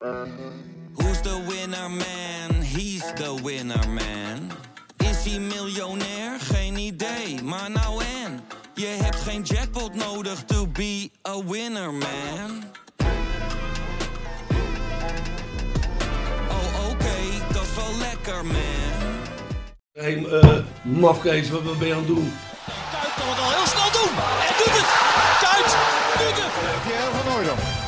Who's the winner man? He's the winner man. Is hij miljonair? Geen idee, maar nou en. Je hebt geen jackpot nodig to be a winner man. Oh oké, dat is wel lekker man. Hé, hey, uh, mafkees, wat, wat ben je aan het doen? Kuit kan het al heel snel doen. En doet het. Kuit doet het. Pierre van Hooydonk.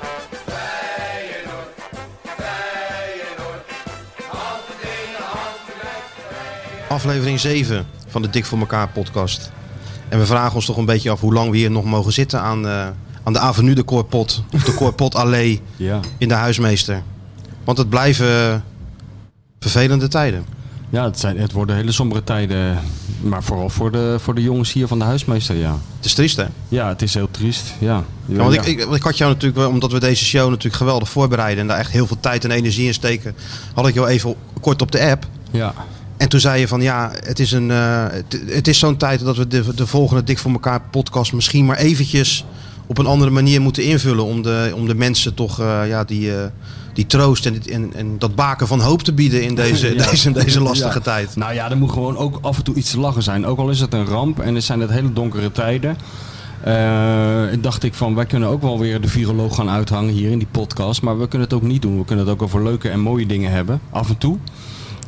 Aflevering 7 van de Dik voor elkaar podcast. En we vragen ons toch een beetje af hoe lang we hier nog mogen zitten aan, uh, aan de avenue de Corpot. Of de Corpot Allee Ja. in de huismeester. Want het blijven vervelende tijden. Ja, het, zijn, het worden hele sombere tijden. Maar vooral voor de, voor de jongens hier van de huismeester, ja. Het is triest hè? Ja, het is heel triest, ja. Ja, want ik, ik, ik had jou natuurlijk, wel, omdat we deze show natuurlijk geweldig voorbereiden en daar echt heel veel tijd en energie in steken, had ik jou even kort op de app. Ja, En toen zei je van ja, het is, een, eh, het, het is zo'n tijd dat we de, de volgende Dik voor elkaar podcast misschien maar eventjes op een andere manier moeten invullen. Om de, om de mensen toch eh, ja, die, eh, die troost en, en, en dat baken van hoop te bieden in deze, Ja. deze, deze lastige Ja. tijd. Nou ja, er moet gewoon ook af en toe iets te lachen zijn. Ook al is het een ramp en er zijn het hele donkere tijden. Dacht ik van, wij kunnen ook wel weer de viroloog gaan uithangen hier in die podcast. Maar we kunnen het ook niet doen. We kunnen het ook over leuke en mooie dingen hebben. Af en toe.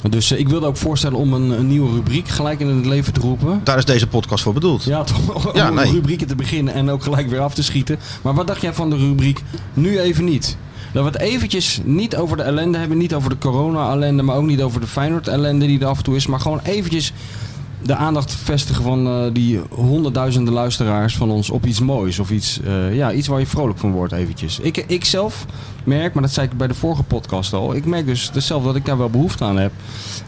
Dus eh, ik wilde ook voorstellen om een, een nieuwe rubriek gelijk in het leven te roepen. Daar is deze podcast voor bedoeld. Ja, toch? Ja, om nee. rubrieken te beginnen en ook gelijk weer af te schieten. Maar wat dacht jij van de rubriek nu even niet? Dat we het eventjes niet over de ellende hebben, niet over de corona-ellende, maar ook niet over de Feyenoord-ellende die er af en toe is. Maar gewoon eventjes de aandacht vestigen van eh, die honderdduizenden luisteraars van ons op iets moois. Of iets, eh, ja, iets waar je vrolijk van wordt eventjes. Ik, ik zelf merk, maar dat zei ik bij de vorige podcast al. Ik merk dus zelf dat ik daar wel behoefte aan heb.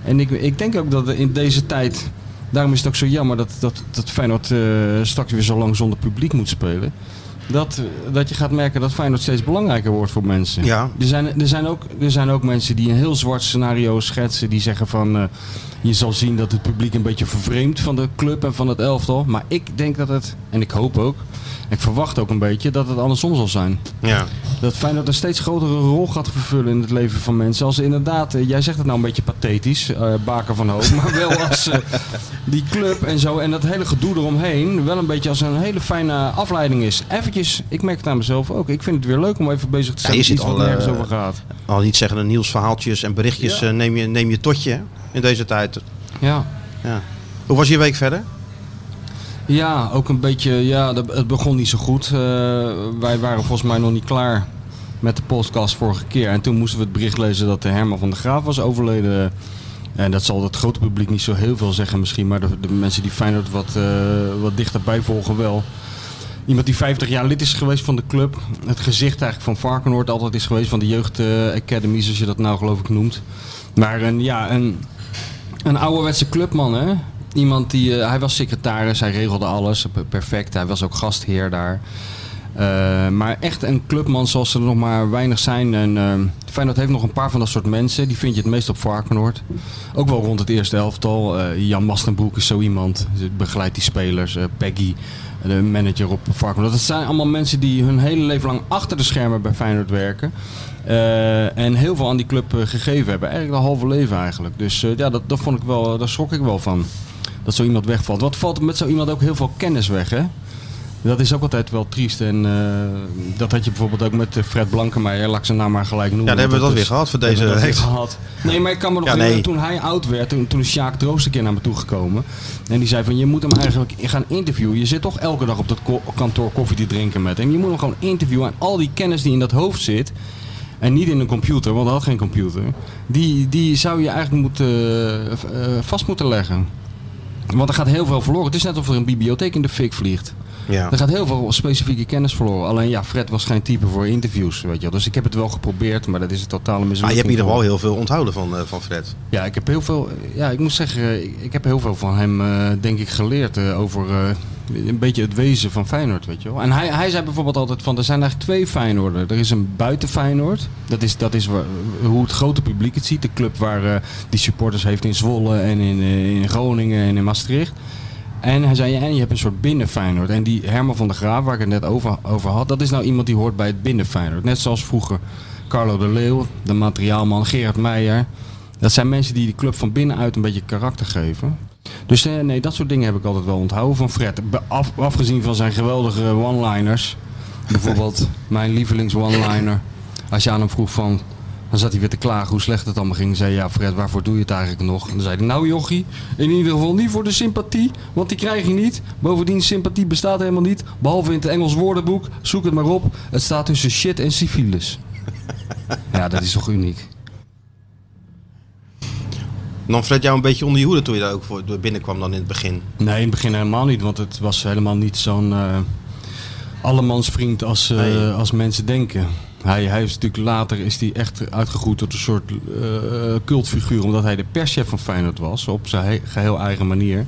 En ik, ik denk ook dat in deze tijd... Daarom is het ook zo jammer dat, dat, dat Feyenoord eh, straks weer zo lang zonder publiek moet spelen. Dat, eh, dat je gaat merken dat Feyenoord steeds belangrijker wordt voor mensen. Ja. Er, zijn, er, zijn ook, er zijn ook mensen die een heel zwart scenario schetsen. Die zeggen van... eh, je zal zien dat het publiek een beetje vervreemdt van de club en van het elftal. Maar ik denk dat het, en ik hoop ook... Ik verwacht ook een beetje dat het andersom zal zijn. Ja. Dat Feyenoord een steeds grotere rol gaat vervullen in het leven van mensen. Als inderdaad, eh, jij zegt het nou een beetje pathetisch, eh, baken van hoop. Maar wel als eh, die club en zo en dat hele gedoe eromheen. Wel een beetje als een hele fijne afleiding is. Eventjes, ik merk het aan mezelf ook. Ik vind het weer leuk om even bezig te zijn Ja, je met iets al, nergens over gaat. Al niet zeggen een nieuws verhaaltjes en berichtjes Ja. neem, je, neem je totje hè, in deze tijd. Ja. Ja. Hoe was je week verder? Ja, ook een beetje. Ja, het begon niet zo goed. Eh, wij waren volgens mij nog niet klaar met de podcast vorige keer. En toen moesten we het bericht lezen dat de Herman van der Graaf was overleden. En dat zal het grote publiek niet zo heel veel zeggen misschien. Maar de, de mensen die Feyenoord wat, eh, wat dichterbij volgen wel. Iemand die 50 jaar lid is geweest van de club. Het gezicht eigenlijk van Varkenoord altijd is geweest. Van de jeugd eh, academy, zoals je dat nou geloof ik noemt. Maar een, ja, een, een ouderwetse clubman, hè? Iemand die, eh, hij was secretaris, hij regelde alles, perfect. Hij was ook gastheer daar. Eh, maar echt een clubman zoals er nog maar weinig zijn. En eh Feyenoord heeft nog een paar van dat soort mensen. Die vind je het meest op Varkenoord. Ook wel rond het eerste elftal. Eh, Jan Mastenboek is zo iemand. Begeleidt die spelers. Peggy, de manager op Varkenoord. Dat zijn allemaal mensen die hun hele leven lang achter de schermen bij Feyenoord werken. En heel veel aan die club gegeven hebben. Eigenlijk een halve leven eigenlijk. Dus ja, dat, dat vond ik wel, daar schrok ik wel van. Dat zo iemand wegvalt. Wat valt met zo iemand ook heel veel kennis weg, hè? Dat is ook altijd wel triest. En eh, dat had je bijvoorbeeld ook met eh, Fred Blankenmeijer. Laat ik zijn naam maar gelijk noemen. Ja, daar hebben we dat weer gehad voor deze dat week. gehad. Nee, maar ik kan me nog Ja, nee. toen hij oud werd, toen, toen is Sjaak Troost een keer naar me toe gekomen. En die zei van, je moet hem eigenlijk gaan interviewen. Je zit toch elke dag op dat ko- kantoor koffie te drinken met hem. Je moet hem gewoon interviewen. En al die kennis die in dat hoofd zit, en niet in een computer, want hij had geen computer. Die, die zou je eigenlijk moeten, eh, vast moeten leggen. Want er gaat heel veel verloren. Het is net of er een bibliotheek in de fik vliegt. Ja. Er gaat heel veel specifieke kennis verloren. Alleen ja, Fred was geen type voor interviews, weet je wel. Dus ik heb het wel geprobeerd, maar dat is een totale mislukking. Maar je hebt in ieder geval heel veel onthouden van, eh, van Fred. Ja, ik heb heel veel. Ja, ik moet zeggen, ik, ik heb heel veel van hem, eh, denk ik, geleerd eh, over eh, een beetje het wezen van Feyenoord, weet je wel. En hij, hij zei bijvoorbeeld altijd van, er zijn eigenlijk twee Feyenoorden. Er is een buiten Feyenoord. Dat is, dat is waar- hoe het grote publiek het ziet. De club waar eh, die supporters heeft in Zwolle en in, eh, in Groningen en in Maastricht. En hij zei, ja, en je hebt een soort binnen Feyenoord. En die Herman van der Graaf, waar ik het net over, over had, dat is nou iemand die hoort bij het binnen Feyenoord. Net zoals vroeger Carlo de Leeuw, de materiaalman, Gerard Meijer. Dat zijn mensen die de club van binnenuit een beetje karakter geven. Dus eh, nee, dat soort dingen heb ik altijd wel onthouden van Fred. Af, afgezien van zijn geweldige one-liners. Bijvoorbeeld mijn lievelings one-liner. Als je aan hem vroeg van... Dan zat hij weer te klagen hoe slecht het allemaal ging. Dan zei ja Fred, waarvoor doe je het eigenlijk nog? En dan zei hij, nou jochie, in ieder geval niet voor de sympathie. Want die krijg je niet. Bovendien, sympathie bestaat helemaal niet. Behalve in het Engels woordenboek. Zoek het maar op. Het staat tussen shit en syphilis. Ja, dat is toch uniek. Nam Fred jou een beetje onder je hoede toen je daar ook voor binnenkwam dan in het begin? Nee, in het begin helemaal niet, want het was helemaal niet zo'n eh allemansvriend als, eh, Nee. als mensen denken. Hij, hij is natuurlijk later is hij echt uitgegroeid tot een soort eh, cultfiguur, omdat hij de perschef van Feyenoord was, op zijn he- geheel eigen manier.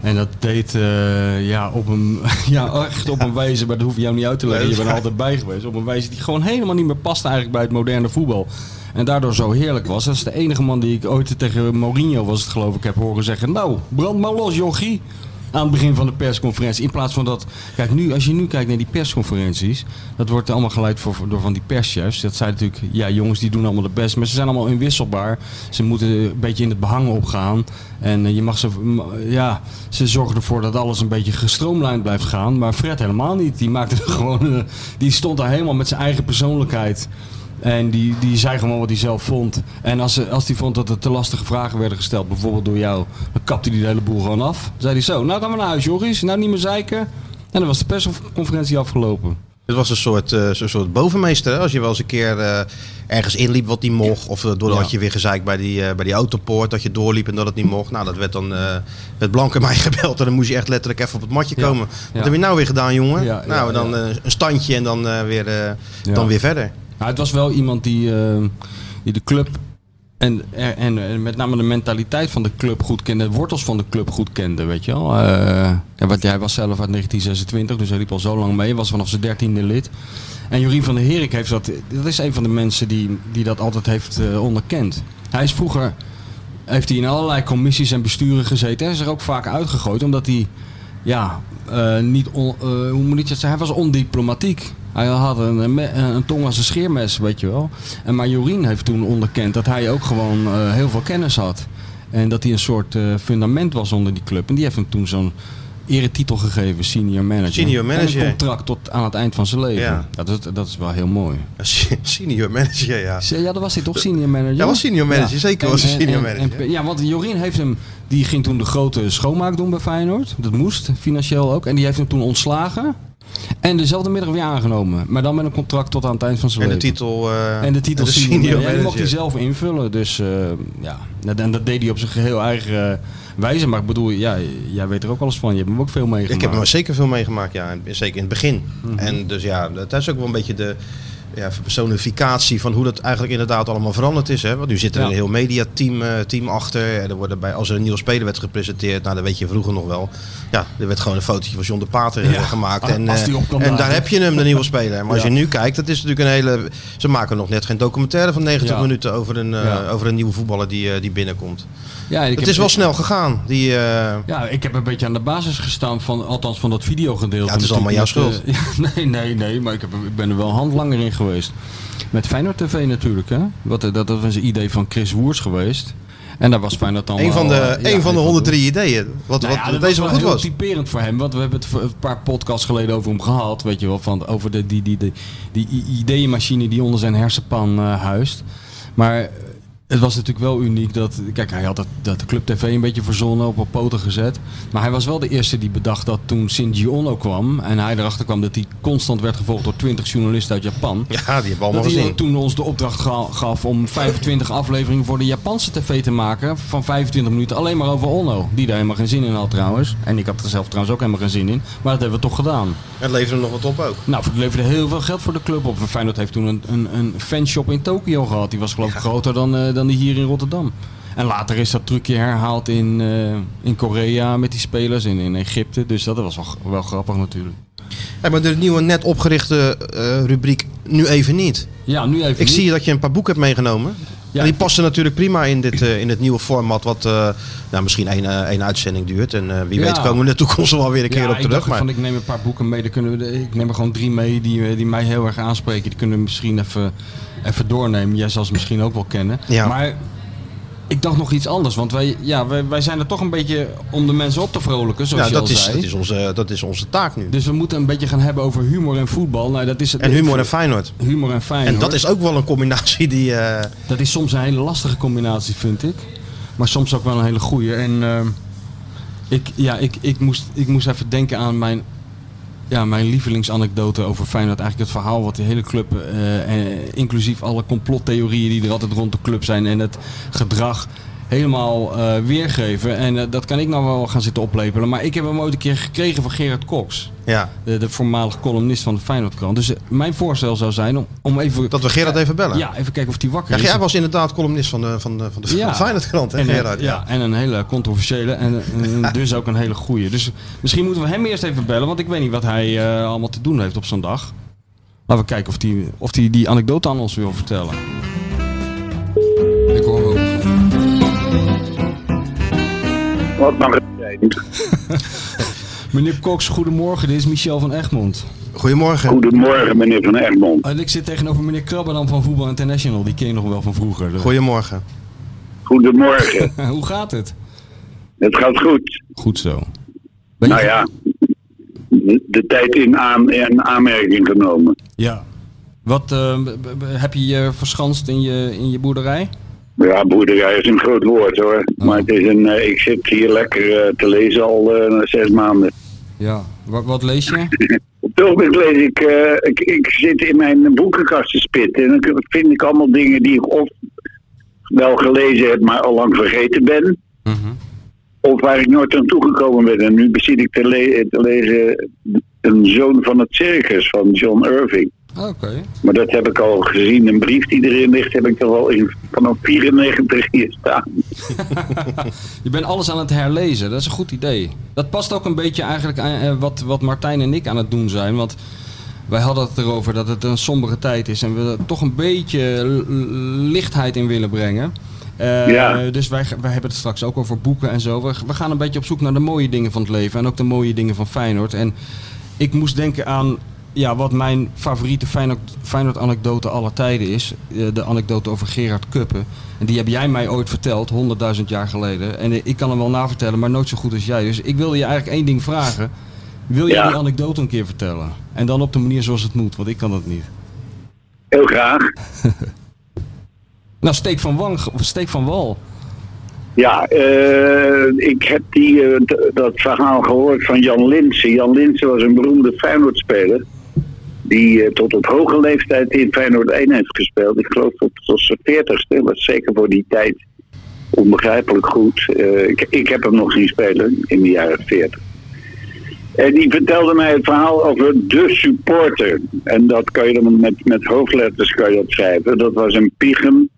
En dat deed eh, ja, op een, ja, echt op een wijze, maar dat hoef je jou niet uit te leggen, je bent er altijd bij geweest. Op een wijze die gewoon helemaal niet meer past eigenlijk bij het moderne voetbal. En daardoor zo heerlijk was. Dat is de enige man die ik ooit tegen Mourinho was het geloof ik heb horen zeggen. Nou, brand maar los jochie. Aan het begin van de persconferentie. In plaats van dat. Kijk, nu, als je nu kijkt naar die persconferenties. Dat wordt allemaal geleid voor, door van die perschefs. Dat zijn natuurlijk. Ja, jongens die doen allemaal de best. Maar ze zijn allemaal inwisselbaar. Ze moeten een beetje in het behang opgaan. En eh, je mag ze. Ja, ze zorgen ervoor dat alles een beetje gestroomlijnd blijft gaan. Maar Fred helemaal niet. Die maakte gewoon. eh, die stond daar helemaal met zijn eigen persoonlijkheid. En die, die zei gewoon wat hij zelf vond. En als, als hij vond dat er te lastige vragen werden gesteld, bijvoorbeeld door jou, dan kapte hij de hele boel gewoon af. Dan zei hij zo, nou gaan we naar huis, Joris. Nou niet meer zeiken. En dan was de persconferentie afgelopen. Het was een soort, eh, zo'n soort bovenmeester. hè? Als je wel eens een keer eh, ergens inliep wat niet mocht. Of uh, doordat Ja. je weer gezeikt bij die, eh, bij die autopoort. Dat je doorliep en dat het niet mocht. Nou, dat werd dan eh met Blanke mij gebeld. En dan moest je echt letterlijk even op het matje Ja. komen. Ja. Wat heb je nou weer gedaan, jongen? Nou, dan eh, een standje en dan, eh, weer, eh, dan weer verder. Nou, het was wel iemand die, eh, die de club en, en, en met name de mentaliteit van de club goed kende, de wortels van de club goed kende, weet je wel. Ja, want hij was zelf uit 1926, dus hij liep al zo lang mee, was vanaf zijn dertiende lid. En Jorien van der Herik heeft dat, dat is een van de mensen die, die dat altijd heeft eh, onderkend. Hij is vroeger, heeft hij in allerlei commissies en besturen gezeten. Hij is er ook vaak uitgegooid, omdat hij, ja, eh, niet, on- hoe moet ik zeggen, hij was ondiplomatiek. Hij had een, tong als een scheermes, weet je wel. En maar Jorien heeft toen onderkend dat hij ook gewoon eh, heel veel kennis had. En dat hij een soort eh, fundament was onder die club. En die heeft hem toen zo'n eretitel gegeven, senior manager. Senior manager. En een contract tot aan het eind van zijn leven. Ja. Ja. dat, is, dat is wel heel mooi. Senior manager, ja. Ja, dat was hij toch, senior manager? Ja, was senior manager, zeker was hij senior manager. ja, want Jorien heeft hem, die ging toen de grote schoonmaak doen bij Feyenoord. Dat moest, financieel ook. En die heeft hem toen ontslagen. En dezelfde middag weer aangenomen. Maar dan met een contract tot aan het eind van zijn En de leven. titel, eh, En de titel de senior, senior manager. Ja, die mocht hij zelf invullen. Dus eh, ja, en dat deed hij op zijn geheel eigen eh, wijze. Maar ik bedoel, ja, jij weet er ook alles van. Je hebt hem ook veel meegemaakt. Ik heb er zeker veel meegemaakt, ja. Zeker in het begin. Mhm. En dus ja, dat is ook wel een beetje de ja, personificatie van hoe dat eigenlijk inderdaad allemaal veranderd is. Hè? Want nu zit er Ja. een heel mediateam eh, team achter. En er worden bij, als er een nieuwe speler werd gepresenteerd, nou dat weet je vroeger nog wel. Ja, er werd gewoon een fotootje van John de Pater eh, Ja, gemaakt. als En, eh, kan en daar heb je hem, de nieuwe speler. Maar als je nu kijkt, dat is natuurlijk een hele... Ze maken nog net geen documentaire van 90 Ja. minuten over een, over een nieuwe voetballer die, die binnenkomt. Ja, ik Het is wel snel gegaan. Die, Ja, ik heb een beetje aan de basis gestaan van, althans van dat videogedeelte. Ja, het is allemaal jouw eh, nee, nee, nee, maar ik, heb, ik ben er wel een hand langer in geweest. Met Feyenoord TV natuurlijk, hè. Wat, eh, dat, dat was een idee van Chris Woers geweest. En daar was Feyenoord dan een van de, eh, ja, een van de een 103 ideeën. Wat, Nou wat ja, dat deze wel was goed heel was. typerend voor hem. Want we hebben het een paar podcasts geleden over hem gehad. Weet je wel, van, over de, die, die, die, die ideeënmachine die onder zijn hersenpan eh, huist. Maar Het was natuurlijk wel uniek dat. Kijk, hij had dat, dat de Club TV een beetje verzonnen, op een poten gezet. Maar hij was wel de eerste die bedacht dat toen Shinji Ono kwam. en hij erachter kwam dat hij constant werd gevolgd door 20 journalisten uit Japan. Ja, die hebben we allemaal Dat hij gezien. toen ons de opdracht ga- gaf om 25 afleveringen voor de Japanse tv te maken. Van 25 minuten alleen maar over Ono. Die daar helemaal geen zin in had trouwens. En ik had er zelf trouwens ook helemaal geen zin in. Maar dat hebben we toch gedaan. Het leverde nog wat op ook. Nou, het leverde heel veel geld voor de club op. Feyenoord heeft toen een, een, een fanshop in Tokio gehad. Die was geloof ik groter dan, eh, dan die hier in Rotterdam. En later is dat trucje herhaald in, eh, in Korea met die spelers. In, in Egypte. Dus dat was wel, wel grappig natuurlijk. Maar de nieuwe net opgerichte eh, rubriek nu even niet. Ja, nu even Ik niet. zie dat je een paar boeken hebt meegenomen. Ja. Die passen natuurlijk prima in, dit, eh, in het nieuwe format wat nou, misschien één, eh, één uitzending duurt. En wie Ja. weet komen we in de toekomst wel weer een keer ja, op ik terug. dacht Maar... van ik neem een paar boeken mee. Dan kunnen we de- ik neem er gewoon drie mee die, die mij heel erg aanspreken. Die kunnen we misschien even, even doornemen. Jij zal ze misschien ook wel kennen. Ja. Maar ik dacht nog iets anders. Want wij, ja, wij, wij zijn er toch een beetje om de mensen op te vrolijken. Zoals ja, je dat al is, zei. dat, is onze, dat is onze taak nu. Dus we moeten een beetje gaan hebben over humor en voetbal. Nou, dat is, en humor en Feyenoord. Humor en fijn. En dat is ook wel een combinatie die... eh, Dat is soms een hele lastige combinatie, vind ik. Maar soms ook wel een hele goeie. En ehm, ik, ja, ik, ik, moest, ik moest even denken aan mijn, ja, mijn lievelingsanekdote over Feyenoord. Eigenlijk het verhaal wat de hele club, eh, eh, inclusief alle complottheorieën die er altijd rond de club zijn en het gedrag helemaal eh, weergeven. En eh, dat kan ik nou wel gaan zitten oplepelen. Maar ik heb hem ooit een keer gekregen van Gerard Cox. ja, De, de voormalig columnist van de Feyenoordkrant. Dus eh, mijn voorstel zou zijn om, om even... dat we Gerard even bellen. Ja, even kijken of die wakker Ja, is. jij was inderdaad columnist van de, van de, van de Ja. Feyenoordkrant, hè En, Gerard? een, ja, en een hele controversiële en, en dus ook een hele goeie. Dus misschien moeten we hem eerst even bellen, want ik weet niet wat hij allemaal te doen heeft op zo'n dag. Laten we kijken of hij die, of die, die anekdote aan ons wil vertellen. Wat mag het zijn? Meneer Cox, goedemorgen. Dit is Michel van Egmond. Goedemorgen. Goedemorgen, meneer Van Egmond. En ik zit tegenover meneer Krabbenam van Voetbal International. Die ken je nog wel van vroeger. Goedemorgen. Goedemorgen. Hoe gaat het? Het gaat goed. Goed zo. Ben je- Nou ja, de, tijd in, aan, in aanmerking genomen. Ja. Wat eh, heb je je verschanst in je, in je boerderij? Ja, boerderij is een groot woord hoor. Maar het is een, eh, ik zit hier lekker eh, te lezen al eh, zes maanden. Ja. Wat, wat lees je? Ogenblik lees ik, eh, ik, ik zit in mijn boekenkast te spitten. En dan vind ik allemaal dingen die ik of wel gelezen heb, maar al lang vergeten ben. Mhm. Of waar ik nooit aan toegekomen ben. En nu zit ik te, le- te lezen Een Zoon van het Circus van John Irving. Oké. Maar dat heb ik al gezien. Een brief die erin ligt, heb ik er al in, vanaf 94 hier staan. Je bent alles aan het herlezen, dat is een goed idee. Dat past ook een beetje eigenlijk aan eh, wat, wat Martijn en ik aan het doen zijn. Want wij hadden het erover dat het een sombere tijd is en we er toch een beetje lichtheid in willen brengen. Eh, Ja. Dus wij, wij hebben het straks ook over boeken en zo. We, we gaan een beetje op zoek naar de mooie dingen van het leven en ook de mooie dingen van Feyenoord. En ik moest denken aan ja, wat mijn favoriete Feyenoord, Feyenoord anekdote aller tijden is. Eh, de anekdote over Gerard Kuppen. En die heb jij mij ooit verteld, 100.000 jaar geleden. En eh, ik kan hem wel navertellen, maar nooit zo goed als jij. Dus ik wilde je eigenlijk één ding vragen. Wil jij Ja. die anekdote een keer vertellen? En dan op de manier zoals het moet, want ik kan het niet. Heel graag. Nou, steek van, wang, steek van wal. Ja, eh, ik heb die, dat verhaal gehoord van Jan Linsen. Jan Linsen was een beroemde Feyenoord-speler. Die eh, tot op hoge leeftijd in Feyenoord 1 heeft gespeeld. Ik geloof tot, tot zijn 40ste. Dat was zeker voor die tijd onbegrijpelijk goed. Eh, ik, ik heb hem nog zien spelen in de jaren 40. En die vertelde mij het verhaal over de supporter. En dat kan je dan met, met hoofdletters kan je dat schrijven. Dat was een piegem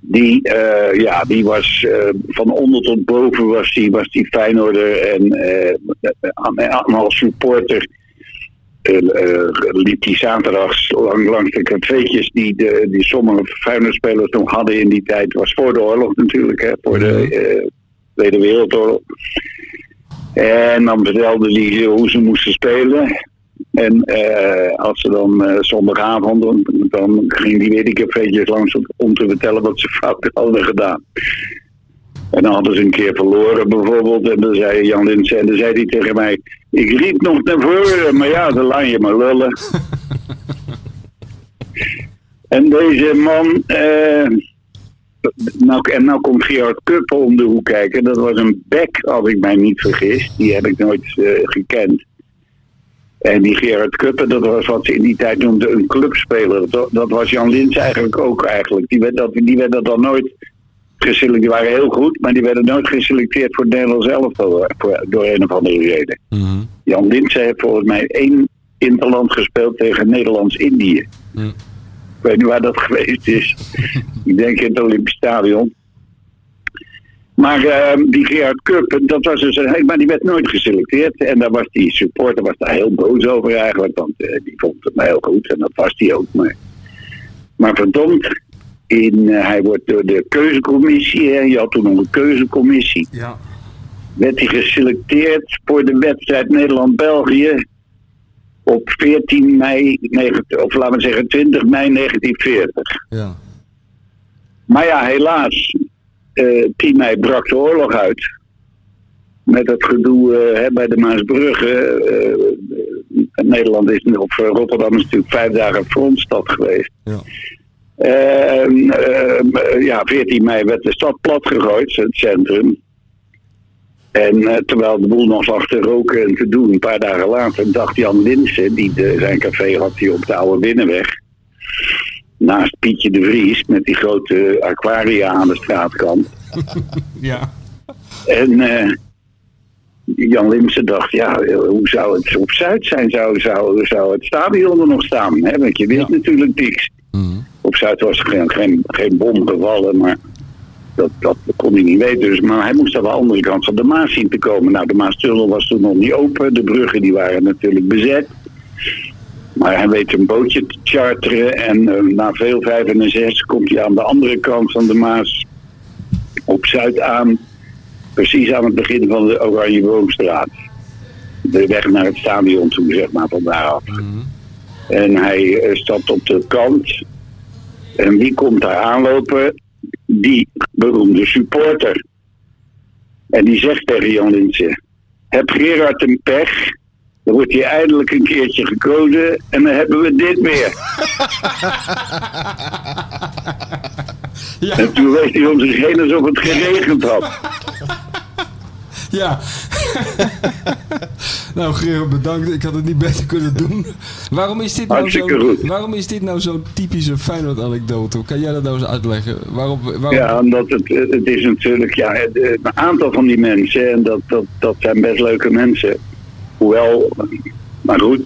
die, eh, ja, die was van onder tot boven was die, was die Feyenoorder en als supporter liep hij zaterdags lang, langs de cafeetjes die, de, die sommige Feyenoordspelers nog hadden in die tijd. was voor de oorlog natuurlijk, hè, voor de eh, Tweede Wereldoorlog. En dan vertelde hij hoe ze moesten spelen. En eh, als ze dan eh, zondagavond, dan, dan ging die weer die cafeetjes langs om, om te vertellen wat ze fout hadden gedaan. En dan hadden ze een keer verloren bijvoorbeeld. En dan zei Jan Linsen, en dan zei hij tegen mij... Ik riep nog naar voren, maar ja, dan laat je maar lullen. en deze man... eh, nou, en nou komt Gerard Kuppel om de hoek kijken. Dat was een bek, als ik mij niet vergis. Die heb ik nooit eh, gekend. En die Gerard Kuppen, dat was wat ze in die tijd noemden een clubspeler. Dat, dat was Jan Lins eigenlijk ook eigenlijk. Die werd dat, die werd dat dan nooit geselecteerd. Die waren heel goed, maar die werden nooit geselecteerd voor het Nederlands elftal. voor- Door een of andere reden. Mhm. Jan Lins heeft volgens mij één interland gespeeld tegen Nederlands-Indië. Hm. Ik weet niet waar dat geweest is. ik denk in het Olympisch Stadion. Maar ehm, die Gerard Cup, dat was dus een, maar die werd nooit geselecteerd. En daar was die supporter was daar heel boos over eigenlijk. Want eh, die vond het maar heel goed en dat was hij ook. Maar, maar verdomd, in, eh, hij wordt door de keuzecommissie, hè, je had toen nog een keuzecommissie Ja. werd hij geselecteerd voor de wedstrijd Nederland-België op 14 mei, 19 of laten we zeggen 20 mei 1940. Ja. Maar ja, helaas, eh 10 mei brak de oorlog uit. Met het gedoe eh, hè, bij de Maasbrugge. eh, Nederland is, of eh, Rotterdam is natuurlijk vijf dagen frontstad geweest. Ja. En, eh, ja, 14 mei werd de stad platgegooid, het centrum. En eh, terwijl de boel nog lag te roken en te doen, een paar dagen later, dacht Jan Linsen, die de, zijn café had hij op de Oude Binnenweg, naast Pietje de Vries, met die grote aquaria aan de straatkant. Ja. En eh, Jan Linsen dacht, ja, hoe zou het op Zuid zijn? Zou, zou, zou het stadion er nog staan? Hè? Want je weet Ja. natuurlijk niks. Zuid was geen, geen, geen bom gevallen, maar dat, dat kon hij niet weten. Dus, maar hij moest aan de andere kant van de Maas zien te komen. Nou, de Maastunnel was toen nog niet open. De bruggen die waren natuurlijk bezet. Maar hij weet een bootje te charteren. En eh, na veel vijf en zes komt hij aan de andere kant van de Maas op Zuid aan. Precies aan het begin van de Oranje Boomstraat. De weg naar het stadion toe, zeg maar, van daaraf. En hij eh, stapt op de kant. En wie komt daar aanlopen? Die beroemde supporter. En die zegt tegen Jan Linsen: Heb Gerard een pech? Dan wordt hij eindelijk een keertje gekozen en dan hebben we dit weer. Ja. En toen wees hij om zich heen alsof het geregend had. Ja. nou, Gerard, bedankt. Ik had het niet beter kunnen doen. Waarom is dit nou goed. waarom is dit nou zo'n typische Feyenoord-anekdote? Kan jij dat nou eens uitleggen? Waarom, waarom... Ja, omdat het, het is natuurlijk, ja, het- een aantal van die mensen, en dat, dat, dat zijn best leuke mensen. Hoewel, maar goed,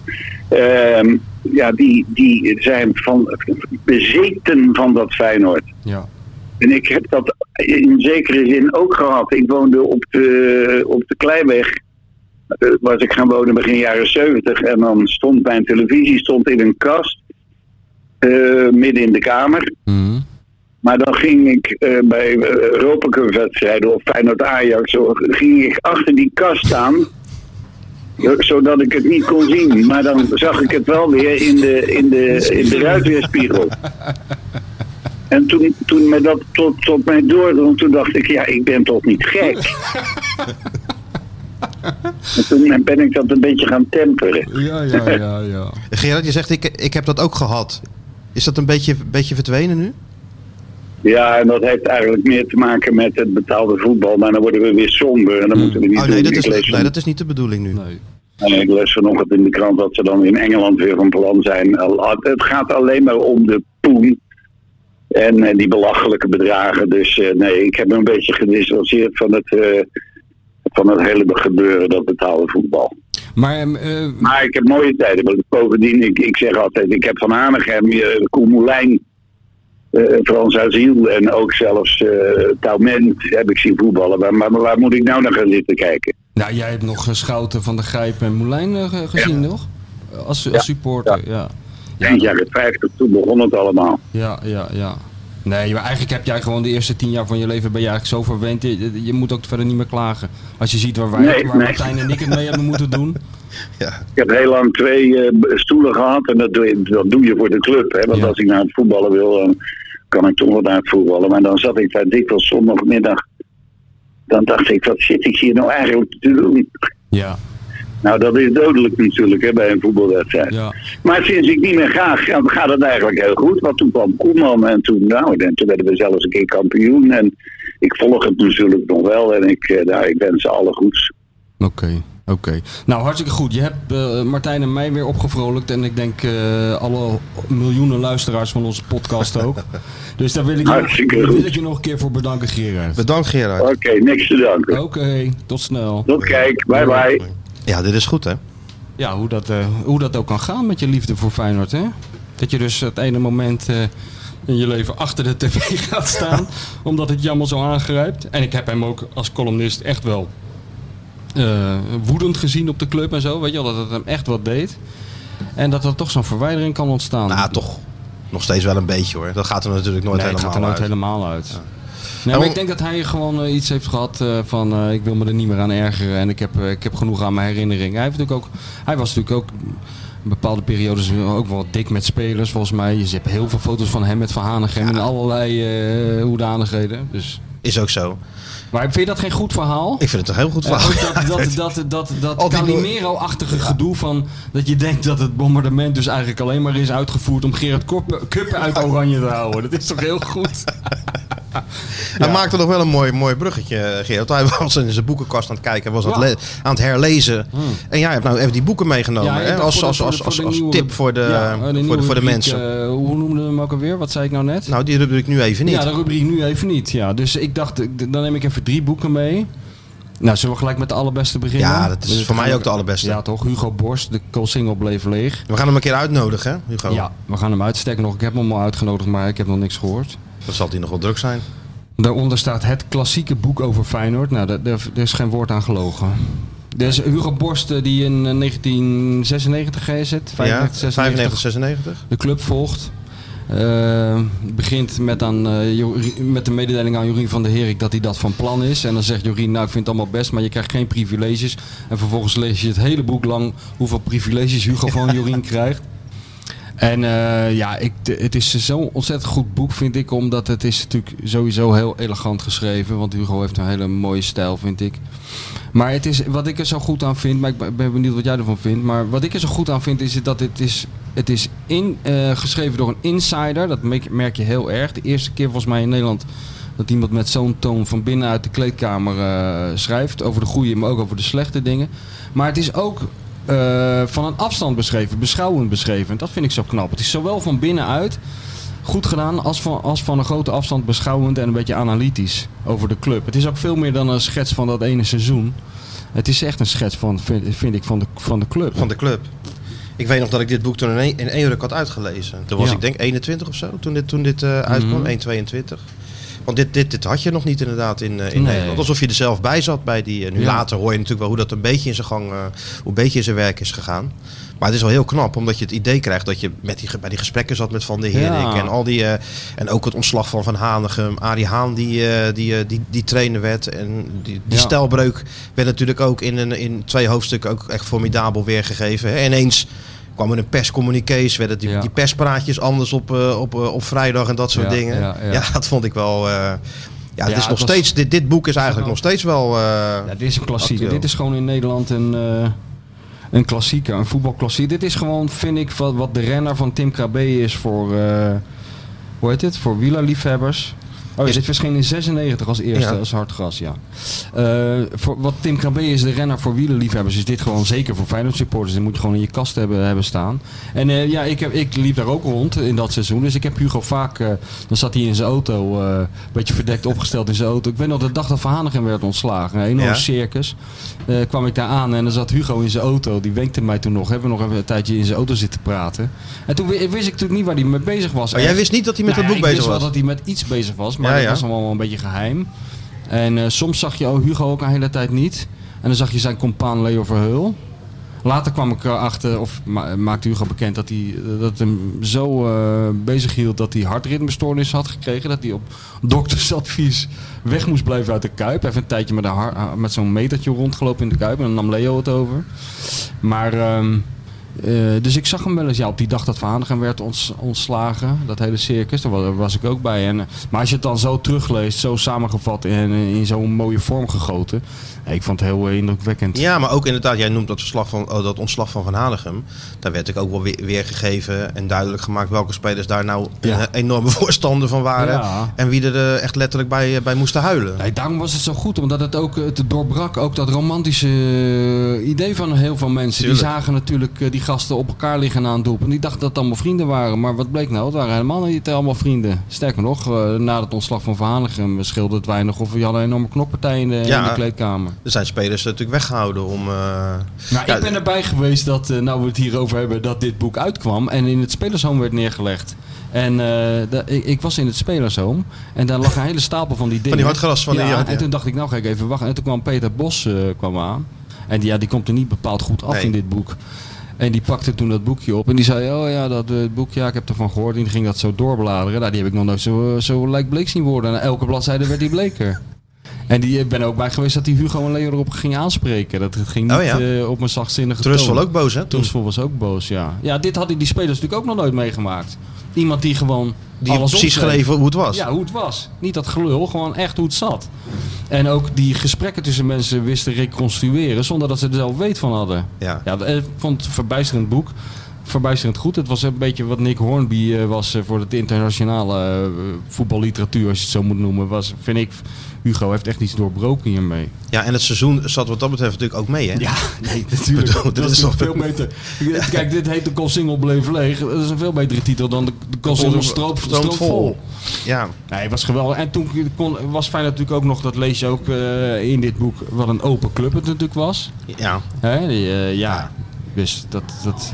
ehm, ja, die, die zijn van, bezeten van dat Feyenoord. Ja. En ik heb dat in zekere zin ook gehad. Ik woonde op de, op de Kleiweg. Eh, was ik gaan wonen begin jaren 70. En dan stond mijn televisie stond in een kast. eh, midden in de kamer. Mhm. Maar dan ging ik eh, bij uh, Europa Cup wedstrijden of Feyenoord Ajax, zo, ging ik achter die kast staan. Zodat ik het niet kon zien. Maar dan zag ik het wel weer in de, in de, in de ruitweerspiegel. En toen, toen me dat tot, tot mij doordrong, toen dacht ik, ja, ik ben toch niet gek. en toen ben ik dat een beetje gaan temperen. Ja, ja, ja, ja. Gerard, je zegt ik, ik heb dat ook gehad. Is dat een beetje, beetje verdwenen nu? Ja, en dat heeft eigenlijk meer te maken met het betaalde voetbal. Maar dan worden we weer somber en dan moeten we niet Oh doen. nee dat, is, nee, dat is niet de bedoeling nu. Nee. En ik lees vanochtend in de krant dat ze dan in Engeland weer van plan zijn. Het gaat alleen maar om de poen. En eh, die belachelijke bedragen. Dus eh, nee, ik heb me een beetje gedistanceerd van het, eh, van het hele gebeuren, dat betaalde voetbal. Maar eh, Maar ik heb mooie tijden. Bovendien, ik, ik zeg altijd, ik heb van Hanegem, Koen Moulijn, eh, Frans Aziel en ook zelfs eh Taument heb ik zien voetballen. Maar, maar waar moet ik nou naar gaan zitten kijken? nou, jij hebt nog Schouten van de Grijp en Moulijn ge- gezien, nog? Als, als supporter, ja. Ja, Eind jaren 50, toen begon het allemaal. ja, ja, ja. Nee, maar eigenlijk heb jij gewoon de eerste tien jaar van je leven ben je eigenlijk zo verwend. Je, je moet ook verder niet meer klagen. Als je ziet waar, wij, Nee, waar nee. Martijn en ik het mee hebben moeten doen. Ja. Ik heb heel lang twee eh, stoelen gehad en dat doe, je, dat doe je voor de club. Hè? Want Ja. als ik naar het voetballen wil, dan kan ik toch wel naar het voetballen. Maar dan zat ik daar dikwijls zondagmiddag. Dan dacht ik, wat zit ik hier nou eigenlijk te doen? Ja. Nou, dat is dodelijk natuurlijk hè, bij een voetbalwedstrijd. Ja. Maar sinds ik niet meer ga, ga- gaat het eigenlijk heel goed. Want toen kwam Koeman en toen, nou, en toen werden we zelfs een keer kampioen. En ik volg het natuurlijk nog wel en ik, eh, nou, ik wens ze alle goeds. Oké, oké. Nou, hartstikke goed. Je hebt eh, Martijn en mij weer opgevrolijkt. En ik denk eh, alle miljoenen luisteraars van onze podcast ook. dus daar wil ik, je, Hartstikke daar wil ik je nog een keer voor bedanken, Gerard. Bedankt Gerard. Oké, niks te danken. Oké, tot snel. Tot kijk, bye bye. Ja, dit is goed hè. Ja, hoe dat, eh, hoe dat ook kan gaan met je liefde voor Feyenoord, hè? Dat je dus het ene moment eh, in je leven achter de tv gaat staan, omdat het allemaal zo aangrijpt. En ik heb hem ook als columnist echt wel eh, woedend gezien op de club en zo, weet je wel, dat het hem echt wat deed. En dat er toch zo'n verwijdering kan ontstaan. Nou, toch nog steeds wel een beetje hoor. Dat gaat er natuurlijk nooit nee, helemaal gaat er nooit uit. helemaal uit. Nee, En maar hoe- ik denk dat hij gewoon eh, iets heeft gehad eh, van eh, ik wil me er niet meer aan ergeren en ik heb, ik heb genoeg aan mijn herinnering. Hij, heeft natuurlijk ook, hij was natuurlijk ook in bepaalde periodes ook wel dik met spelers volgens mij. Je hebt heel veel foto's van hem met Van Hanegem in allerlei eh, hoedanigheden. Dus. Is ook zo. Maar vind je dat geen goed verhaal? Ik vind het een heel goed verhaal. dat, dat, dat, dat, Calimero-achtige gedoe van dat je denkt dat het bombardement dus eigenlijk alleen maar is uitgevoerd om Gerard Kuppen uit Oranje te houden. Dat is toch heel goed? Hij maakte nog wel een mooi, mooi bruggetje, Gerard. Hij was in zijn boekenkast aan het kijken, was aan, het aan herlezen. En jij hebt nou even die boeken meegenomen Hmm. Hè? Als, als, als, als, tip voor de, eh, voor de, voor de mensen. eh, hoe noemden we hem ook alweer? Wat zei ik nou net? Nou, die rubriek nu even niet. Ja, de rubriek nu even niet. Ja. Dus ik dacht, eh, dan neem ik even drie boeken mee. Nou, zullen we gelijk met de allerbeste beginnen? Ja, dat is Dus voor mij ook de allerbeste. Ja, toch? Hugo Borst, de Koolsingel bleef leeg. We gaan hem een keer uitnodigen, hè, Hugo? Ja, we gaan hem uitstekken nog. Ik heb hem al uitgenodigd, maar ik heb nog niks gehoord. Dan zal hij nog wel druk zijn. Daaronder staat het klassieke boek over Feyenoord. Nou, daar, is geen woord aan gelogen. Er is Hugo Borst eh, die in eh, 1996 is het, 95, ja, 96, 95, 96. de club volgt. Eh, begint met, aan, eh, Jori- met de mededeling aan Jorien van der Herik dat hij dat van plan is. En dan zegt Jorien, nou ik vind het allemaal best, maar je krijgt geen privileges. En vervolgens lees je het hele boek lang hoeveel privileges Hugo van Jorien krijgt. En eh, ja, ik, het is zo'n ontzettend goed boek, vind ik. Omdat het is natuurlijk sowieso heel elegant geschreven. Want Hugo heeft een hele mooie stijl, vind ik. Maar het is, wat ik er zo goed aan vind, maar ik ben- ben benieuwd wat jij ervan vindt. Maar wat ik er zo goed aan vind, is dat het is, het is in, eh, geschreven door een insider. Dat merk, merk je heel erg. De eerste keer volgens mij in Nederland dat iemand met zo'n toon van binnenuit de kleedkamer eh, schrijft. Over de goede, maar ook over de slechte dingen. Maar het is ook eh, van een afstand beschreven, beschouwend beschreven. En dat vind ik zo knap. Het is zowel van binnenuit goed gedaan als van, als van een grote afstand beschouwend en een beetje analytisch over de club. Het is ook veel meer dan een schets van dat ene seizoen. Het is echt een schets van, vind, vind ik, van de, van de club. Van de club. Ik weet nog dat ik dit boek toen in één, in één ruk had uitgelezen. Toen was Ja. ik denk 21 of zo, toen dit, toen dit eh, uitkwam. Mhm. 1,22. Want dit, dit, dit had je nog niet inderdaad in, eh, in Nee. Nederland. Alsof je er zelf bij zat bij die... eh, nu Ja. later hoor je natuurlijk wel hoe dat een beetje in zijn gang... eh, hoe een beetje in zijn werk is gegaan. Maar het is wel heel knap, omdat je het idee krijgt dat je met die, bij die gesprekken zat met Van der Herik. Ja. En, al die, en ook het ontslag van Van Hanegem. Arie Haan die, die, die, die trainer werd. En die, die Ja. stelbreuk werd natuurlijk ook in, een, in twee hoofdstukken ook echt formidabel weergegeven. hè. En ineens kwam er een perscommuniqués, werden die, Ja. die perspraatjes anders op, eh, op, eh, op vrijdag en dat soort Ja, dingen. ja, Ja, ja. dat vond ik wel... eh, ja, het Ja, is nog was- steeds, dit, dit boek is eigenlijk nog steeds wel... Ja, dit is een klassieker. Dit is gewoon in Nederland een, eh, een klassieker, een voetbalklassieker. Dit is gewoon, vind ik, wat, wat de renner van Tim Krabbe is voor, eh, hoe heet het, voor wielerliefhebbers. Oh Is- dit verscheen in 96 als eerste, Ja. als hardgras, ja. Eh, voor, wat Tim Krabbe is de renner voor wielerliefhebbers, is dit gewoon zeker voor Feyenoord supporters. Die moet je gewoon in je kast hebben, hebben staan. En eh, ja, ik, heb, ik liep daar ook rond in dat seizoen. Dus ik heb Hugo vaak, eh, dan zat hij in zijn auto, een beetje verdekt opgesteld in zijn auto. Ik weet nog de dag dat Van Hanegem werd ontslagen, een enorm Ja. circus. Kwam ik daar aan en dan zat Hugo in zijn auto. Die wenkte mij toen nog. Hebben we nog even een tijdje in zijn auto zitten praten. En toen wi- wist ik natuurlijk niet waar hij mee bezig was. Maar jij wist niet dat hij met Nou dat ja, boek ik bezig wist was? wel dat hij met iets bezig was, maar Ja, dat ja. was allemaal wel een beetje geheim. En eh, soms zag je oh, Hugo ook een hele tijd niet. En dan zag je zijn compaan Leo Verheul. Later kwam ik erachter, of ma maakte Hugo bekend, dat hij eh, dat hem zo eh, bezig hield dat hij hartritmestoornis had gekregen. Dat hij op doktersadvies weg moest blijven uit de Kuip. Hij heeft een tijdje met, met zo'n metertje rondgelopen in de Kuip en dan nam Leo het over. Maar ehm, Eh, dus ik zag hem wel eens ja, op die dag dat Van werd ons, ontslagen. Dat hele circus, daar was, daar was ik ook bij. En, eh, maar als je het dan zo terugleest, zo samengevat en in, in zo'n mooie vorm gegoten. ja, ik vond het heel eh, indrukwekkend. Ja, maar ook inderdaad, jij noemt dat, verslag van, oh, dat ontslag van Van Hanegem. Daar werd ik ook wel weer, weergegeven en duidelijk gemaakt welke spelers daar nou Ja. enorme voorstander van waren. Ja. En wie er eh, echt letterlijk bij, eh, bij moesten huilen. Nee, daarom was het zo goed, omdat het ook het doorbrak ook dat romantische eh, idee van heel veel mensen. Tuurlijk. Die zagen natuurlijk eh, die gasten op elkaar liggen na een doel. En die dachten dat het allemaal vrienden waren. Maar wat bleek nou? Het waren helemaal niet allemaal vrienden. Sterker nog, eh, na het ontslag van Van Hanegem scheelde het weinig of we hadden een enorme knokpartij in de, Ja. in de kleedkamer. Er zijn spelers natuurlijk weggehouden om... eh, Nou, Ja, ik ben erbij geweest dat, eh, nou we het hierover hebben, dat dit boek uitkwam en in het spelershome werd neergelegd. En ik, ik was in het spelershome en daar lag een hele stapel van die dingen. die hardgras van ja, die- ja, En ja. toen dacht ik, nou ga ik even wachten. En toen kwam Peter Bos kwam aan. En die, ja, die komt er niet bepaald goed af Nee. in dit boek. En die pakte toen dat boekje op en die zei, oh ja, dat eh, boek, ja, ik heb ervan gehoord. En die ging dat zo doorbladeren. Nou, die heb ik nog nooit zo, eh, zo lijk bleek zien worden. En elke bladzijde werd die bleker. En die, ik ben ook bij geweest dat die Hugo en Leo erop ging aanspreken. Dat het ging niet Oh ja. eh, op mijn zachtzinnige toon. ook boos, hè? Trustful was ook boos, ja. Ja, dit hadden die spelers natuurlijk ook nog nooit meegemaakt. Iemand die gewoon Die alles precies opschreef. geleven hoe het was. Ja, hoe het was. Niet dat gelul, gewoon echt hoe het zat. En ook die gesprekken tussen mensen wisten reconstrueren zonder dat ze er zelf weet van hadden. Ja. Ja, ik vond het een verbijsterend boek. Verbijsterend goed. Het was een beetje wat Nick Hornby eh, was eh, voor de internationale eh, voetballiteratuur, als je het zo moet noemen. Was, vind ik, Hugo heeft echt iets doorbroken hiermee. ja, en het seizoen zat wat dat betreft natuurlijk ook mee, hè? Ja, nee, natuurlijk. bedoel, dit is nog veel beter. Kijk, dit heet de Col Single Bleef Leeg. Dat is een veel betere titel dan de, de Col Single Stroop, vol. Ja, Nee, het was geweldig. En toen kon, was fijn natuurlijk ook nog, dat lees je ook in dit boek, wat een open club het natuurlijk was. ja. Hè, die, eh, ja, dus dat... dat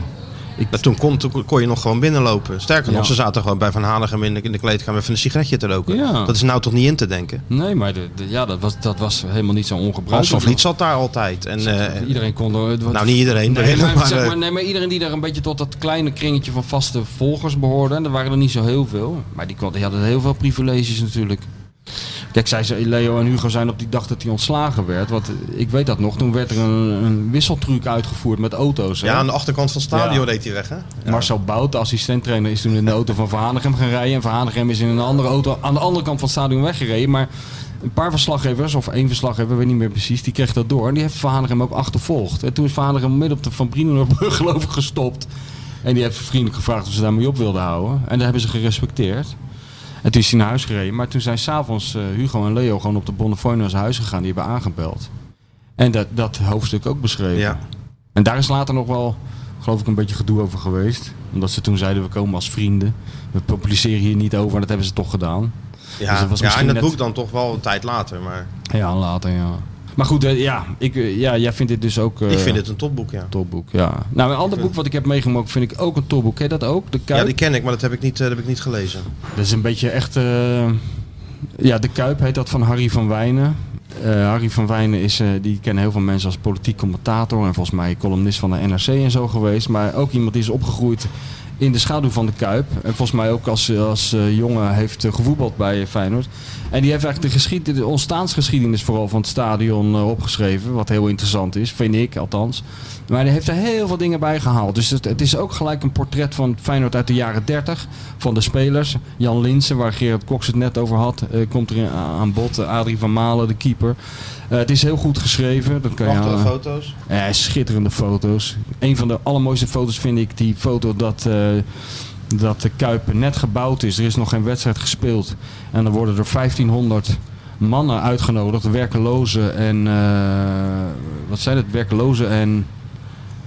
Maar toen kon, toen kon je nog gewoon binnenlopen. Sterker Ja. nog, ze zaten gewoon bij Van Hanegem in de, in de kleedkamer even een sigaretje te roken. Ja. Dat is nou toch niet in te denken. nee, maar de, de- ja, dat, was, dat was helemaal niet zo Hans ongebruikelijk. van Vliet zat daar altijd. En, eh, iedereen kon er... nou, niet iedereen. Nee maar, maar, zeg eh, maar, nee, maar iedereen die daar een beetje tot dat kleine kringetje van vaste volgers behoorde. En er waren er niet zo heel veel. Maar die, kon, die hadden heel veel privileges natuurlijk. Kijk, zij, ze- Leo en Hugo zijn op die dag dat hij ontslagen werd. Want ik weet dat nog. Toen werd er een, een wisseltruc uitgevoerd met auto's. hè. ja, aan de achterkant van het stadion Ja. reed hij weg, hè? Ja. Marcel Bout, de assistenttrainer, is toen in de auto van Hanegem gaan rijden. En Van Hanegem is in een andere auto aan de andere kant van het stadion weggereden. Maar een paar verslaggevers, of één verslaggever, weet niet meer precies, die kreeg dat door. En die heeft Van Hanegem ook achtervolgd. En toen is Van Hanegem midden op de Van Brienenerbrug geloof ik gestopt. En die heeft vriendelijk gevraagd of ze daarmee op wilden houden. En dat hebben ze gerespecteerd. En toen is hij naar huis gereden. Maar toen zijn s'avonds uh, Hugo en Leo gewoon op de Bonnefoy naar zijn huis gegaan. Die hebben aangebeld. En dat, dat hoofdstuk ook beschreven. Ja. En daar is later nog wel, geloof ik, een beetje gedoe over geweest. Omdat ze toen zeiden, we komen als vrienden. We publiceren hier niet over. En dat hebben ze toch gedaan. Ja, Dus dat was ja net- boek dan toch wel een tijd later. Maar Ja, later, ja. Maar goed, eh, ja, ik, eh, ja, jij vindt dit dus ook... eh, ik vind het een topboek, ja. Topboek, ja. Nou, een ander boek wat ik heb meegemaakt vind ik ook een topboek. Ken je dat ook? De Kuip? Ja, die ken ik, maar dat heb ik niet, eh, dat heb ik niet gelezen. Dat is een beetje echt... eh, ja, De Kuip heet dat van Harry van Wijnen. Eh, Harry van Wijnen is, eh, die kennen heel veel mensen als politiek commentator. En volgens mij columnist van de NRC en zo geweest. Maar ook iemand die is opgegroeid in de schaduw van de Kuip. En volgens mij ook als, als eh, jongen heeft eh, gevoetbald bij Feyenoord. En die heeft eigenlijk de, geschied, de ontstaansgeschiedenis vooral van het stadion eh, opgeschreven. Wat heel interessant is, vind ik althans. Maar hij heeft er heel veel dingen bij gehaald. Dus het, is ook gelijk een portret van Feyenoord uit de jaren 30. Van de spelers. Jan Linsen, waar Gerard Cox het net over had, eh, komt er aan bod. Eh, Adrie van Malen, de keeper. Eh, het is heel goed geschreven. Dat kan je Prachtige aan- foto's. ja, schitterende foto's. Een van de allermooiste foto's vind ik die foto dat, eh, dat de Kuip net gebouwd is. Er is nog geen wedstrijd gespeeld. En dan worden er 1500 mannen uitgenodigd. Werkelozen en... eh, wat zijn het? Werkelozen en...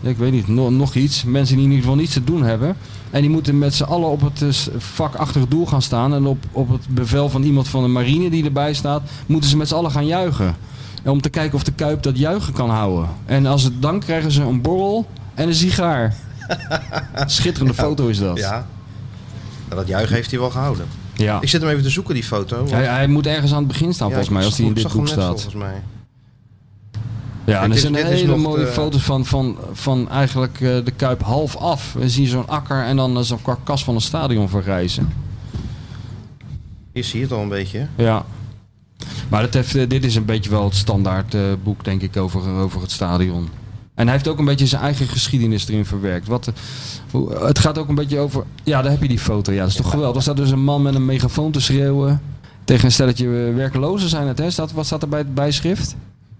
ik weet niet, no- nog iets. Mensen die in ieder geval niets te doen hebben. En die moeten met z'n allen op het s- vak achter het doel gaan staan. En op, op het bevel van iemand van de marine die erbij staat... moeten ze met z'n allen gaan juichen. Om te kijken of de Kuip dat juichen kan houden. En als het dan krijgen ze een borrel en een sigaar. Schitterende foto is dat. Ja. Nou, dat juichen heeft hij wel gehouden. Ja. Ik zit hem even te zoeken, die foto. want- Hij, hij moet ergens aan het begin staan Ja, volgens mij, als hij in dit boek staat. Volgens mij. Ja, en er zijn hele mooie de- foto's van, van, van eigenlijk eh, de Kuip half af. We zien zo'n akker en dan eh, zo'n karkas van een stadion verrijzen. Je het al een beetje. Ja. Maar heeft, eh, dit is een beetje wel het standaard eh, boek, denk ik, over, over het stadion. En hij heeft ook een beetje zijn eigen geschiedenis erin verwerkt. Wat, hoe, het gaat ook een beetje over... Ja, daar heb je die foto. Ja, dat is toch geweldig. Er staat dus een man met een megafoon te schreeuwen. Tegen een stelletje eh, werkelozen zijn het, hè? Staat, wat staat er bij het bijschrift?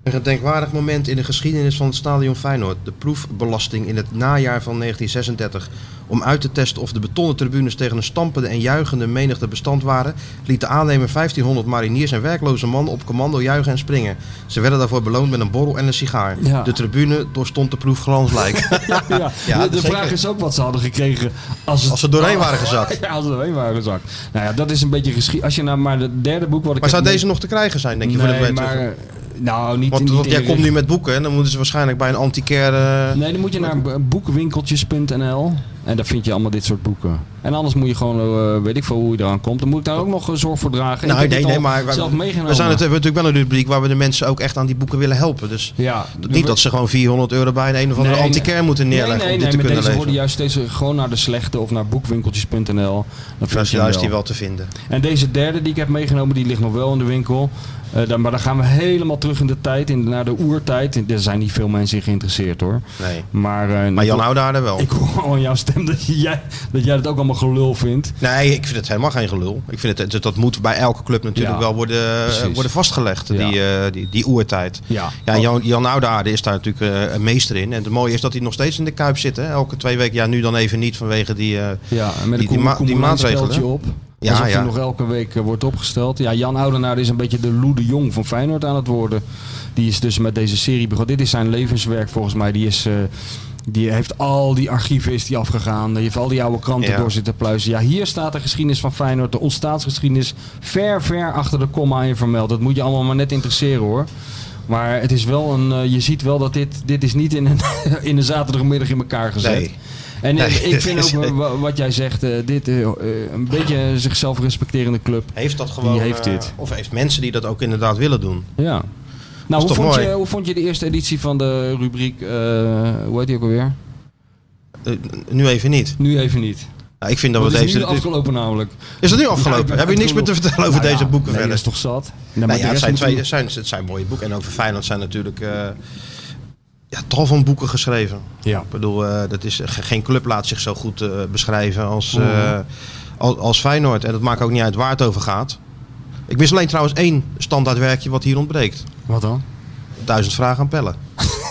Een gedenkwaardig moment in de geschiedenis van het stadion Feyenoord. De proefbelasting in het najaar van 1936. Om uit te testen of de betonnen tribunes tegen een stampende en juichende menigte bestand waren, liet de aannemer 1500 mariniers en werkloze mannen op commando juichen en springen. Ze werden daarvoor beloond met een borrel en een sigaar. Ja. De tribune doorstond de proef glansrijk. Ja, Ja, de, vraag is ook wat ze hadden gekregen als, het, Als ze doorheen waren gezakt. Ja, als ze doorheen waren gezakt. Nou ja, dat is een beetje geschiedenis. Als je nou maar het derde boek wat ik Maar zou deze nog te krijgen zijn, denk je, nee, voor de maar nou niet. Want, niet want in jij komt nu met boeken en dan moeten ze waarschijnlijk bij een antiquaire... Nee, dan moet je naar boekwinkeltjes.nl en daar vind je allemaal dit soort boeken. En anders moet je gewoon, eh, weet ik veel hoe je eraan komt. Dan moet ik daar ook nog eh, zorg voor dragen. Nou, nee, nee, maar we, zelf meegenomen. we zijn het, we hebben natuurlijk wel een rubriek waar we de mensen ook echt aan die boeken willen helpen. Dus ja, niet dat ze gewoon 400 euro bij een, een of andere Nee, antiquaire moeten neerleggen Nee, nee, om dit te kunnen worden juist steeds eh, gewoon naar de slechte of naar boekwinkeltjes.nl. Dan Dat vind is je juist die wel te vinden. En deze derde die ik heb meegenomen, die ligt nog wel in de winkel. Eh, dan, maar dan gaan we helemaal terug in de tijd, in, naar de oertijd. Er zijn niet veel mensen in geïnteresseerd hoor. Nee. Maar, eh, Maar Jan ik, Oudaarde wel. ik hoor al aan jouw stem dat jij, dat jij het ook allemaal gelul vindt. Nee, ik vind het helemaal geen gelul. Ik vind het, dat, dat moet bij elke club natuurlijk Ja, wel worden, precies. worden vastgelegd, Ja. die, eh, die, die oertijd. Ja. Ja, Jan, Jan is daar natuurlijk eh, een meester in. En het mooie is dat hij nog steeds in de Kuip zit. Hè? Elke twee weken. Ja, nu dan even niet vanwege die... eh, Ja, met Die- een die ma- die maatregelen, op. Ja, Alsof ja. hij nog elke week eh, wordt opgesteld. Ja, Jan Oudenaar is een beetje de Lou de Jong van Feyenoord aan het worden. Die is dus met deze serie begonnen. Dit is zijn levenswerk volgens mij. Die, is, eh, die heeft al die archieven is die afgegaan. Die heeft al die oude kranten Ja. door zitten pluizen. Ja, hier staat de geschiedenis van Feyenoord. De ontstaansgeschiedenis ver, ver achter de komma in vermeld. Dat moet je allemaal maar net interesseren hoor. Maar het is wel een, eh, je ziet wel dat dit, dit is niet in een, in een zaterdagmiddag in elkaar gezet. Nee. En Nee, ik vind dat ook wat jij zegt, eh, dit eh, eh, een beetje zichzelf respecterende club. heeft dat gewoon... Die heeft dit. Of heeft mensen die dat ook inderdaad willen doen. Ja. Nou, hoe vond, mooi? je, hoe vond je de eerste editie van de rubriek, hoe heet die ook alweer? Nu even niet. Nu even niet. Nou, ik vind dat Dat we is deze... nu afgelopen namelijk. is het nu afgelopen? Heb je niks meer te vertellen over Nou deze boeken nee, verder? dat is toch zat? Nou, maar ja, het zijn, twee, we- het, zijn, het zijn mooie boeken. En over Feyenoord zijn natuurlijk ja, tal van boeken geschreven. Ja. Ik bedoel, eh, dat is, ge- geen club laat zich zo goed eh, beschrijven als, Mhm. eh, als, als Feyenoord. En dat maakt ook niet uit waar het over gaat. Ik mis alleen trouwens één standaardwerkje wat hier ontbreekt. Wat dan? Duizend vragen aan pellen.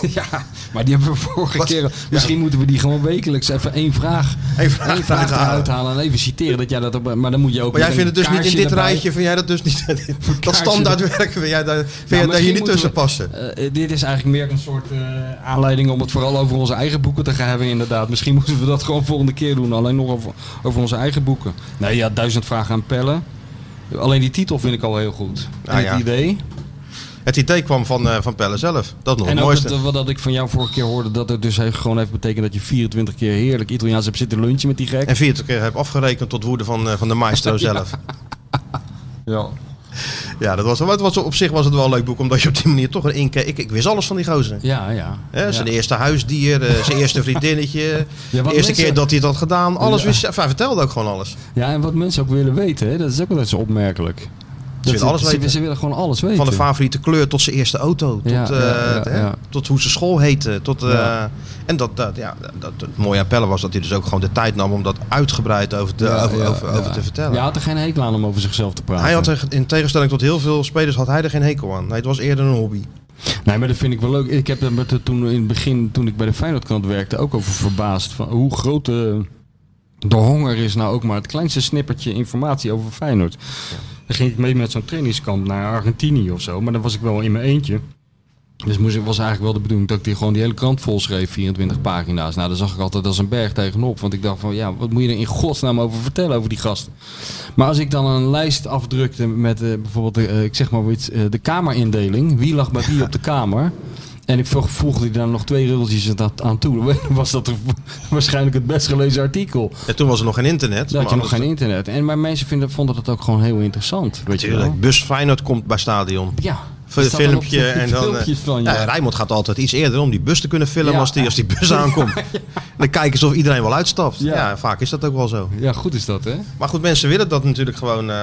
ja, maar die hebben we vorige Wat? keer. Misschien moeten we die gewoon wekelijks even één vraag, Één vraag één vraag eruit halen. eruit halen en even citeren. Dat jij dat op, maar dan moet je ook. Maar jij vindt het dus niet in dit erbij. rijtje, vind jij dat dus niet, dat standaardwerk, vind jij, daar, vind jij daar hier niet tussen we- passen? Eh, dit is eigenlijk meer een soort eh, aanleiding om het vooral over onze eigen boeken te gaan hebben, inderdaad. Misschien moeten we dat gewoon volgende keer doen. Alleen nog over, over onze eigen boeken. Nee, ja, duizend vragen aan pellen. Alleen die titel vind ik al heel goed. En Ah, het ja. idee. Het idee kwam van, eh, van Pelle zelf. Dat nog En het mooiste. het, wat dat ik van jou vorige keer hoorde, dat het dus heeft- gewoon heeft betekend dat je 24 keer heerlijk Italiaans hebt zitten lunchen met die gek. En 40 keer heb afgerekend tot woede van, eh, van de maestro zelf. Ja. Ja, dat was, het was, op zich was het wel een leuk boek, omdat je op die manier toch een inkijk... Ik, ik wist alles van die gozer. Ja, ja. Hè, zijn ja. eerste huisdier, eh, zijn eerste vriendinnetje, Ja, de eerste mensen- keer dat hij het had gedaan. Alles Ja. wist hij. Hij vertelde ook gewoon alles. ja, en wat mensen ook willen weten, hè, dat is ook wel eens opmerkelijk. Ze willen alles weten. Ze, willen gewoon alles weten. Van de favoriete kleur tot zijn eerste auto. Tot, Ja, eh, ja, ja, hè, tot hoe zijn school heette. Tot, eh. En dat, dat, ja, dat, het mooie aan Pelle was dat hij dus ook gewoon de tijd nam om dat uitgebreid over te, over, ja, over, te vertellen. Ja, had er geen hekel aan om over zichzelf te praten. Hij had er, in tegenstelling tot heel veel spelers, had hij er geen hekel aan. Nee, het was eerder een hobby. Nee, maar dat vind ik wel leuk. Ik heb er met de- toen in het begin, toen ik bij de Feyenoordkrant werkte, ook over verbaasd. Van hoe groot de, de honger is nou ook maar het kleinste snippertje informatie over Feyenoord. Dan ging ik mee met zo'n trainingskamp naar Argentinië of zo. Maar dan was ik wel in mijn eentje. Dus moest, was eigenlijk wel de bedoeling dat ik die gewoon die hele krant vol schreef, 24 pagina's. Nou, daar zag ik altijd als een berg tegenop. Want ik dacht van, ja, wat moet je er in godsnaam over vertellen over die gasten? Maar als ik dan een lijst afdrukte met eh, bijvoorbeeld, eh, ik zeg maar iets, eh, de kamerindeling. Wie lag bij wie op de kamer? En ik vo- voegde daar nog twee regeltjes aan- toe. Dan was dat waarschijnlijk het best gelezen artikel. En toen was er nog geen internet. Dan had je nog geen internet. En maar mensen vinden, vonden dat ook gewoon heel interessant. Weet je wel? Natuurlijk. Bus Feyenoord komt bij stadion. Ja, Voor het filmpje. En dan, eh, van, ja. ja. Rijmond gaat altijd iets eerder om die bus te kunnen filmen Ja. als, die, als die bus aankomt. Dan kijken ze of iedereen wel uitstapt. Ja. Vaak is dat ook wel zo. Ja, goed is dat, hè? Maar goed, mensen willen dat natuurlijk gewoon. eh,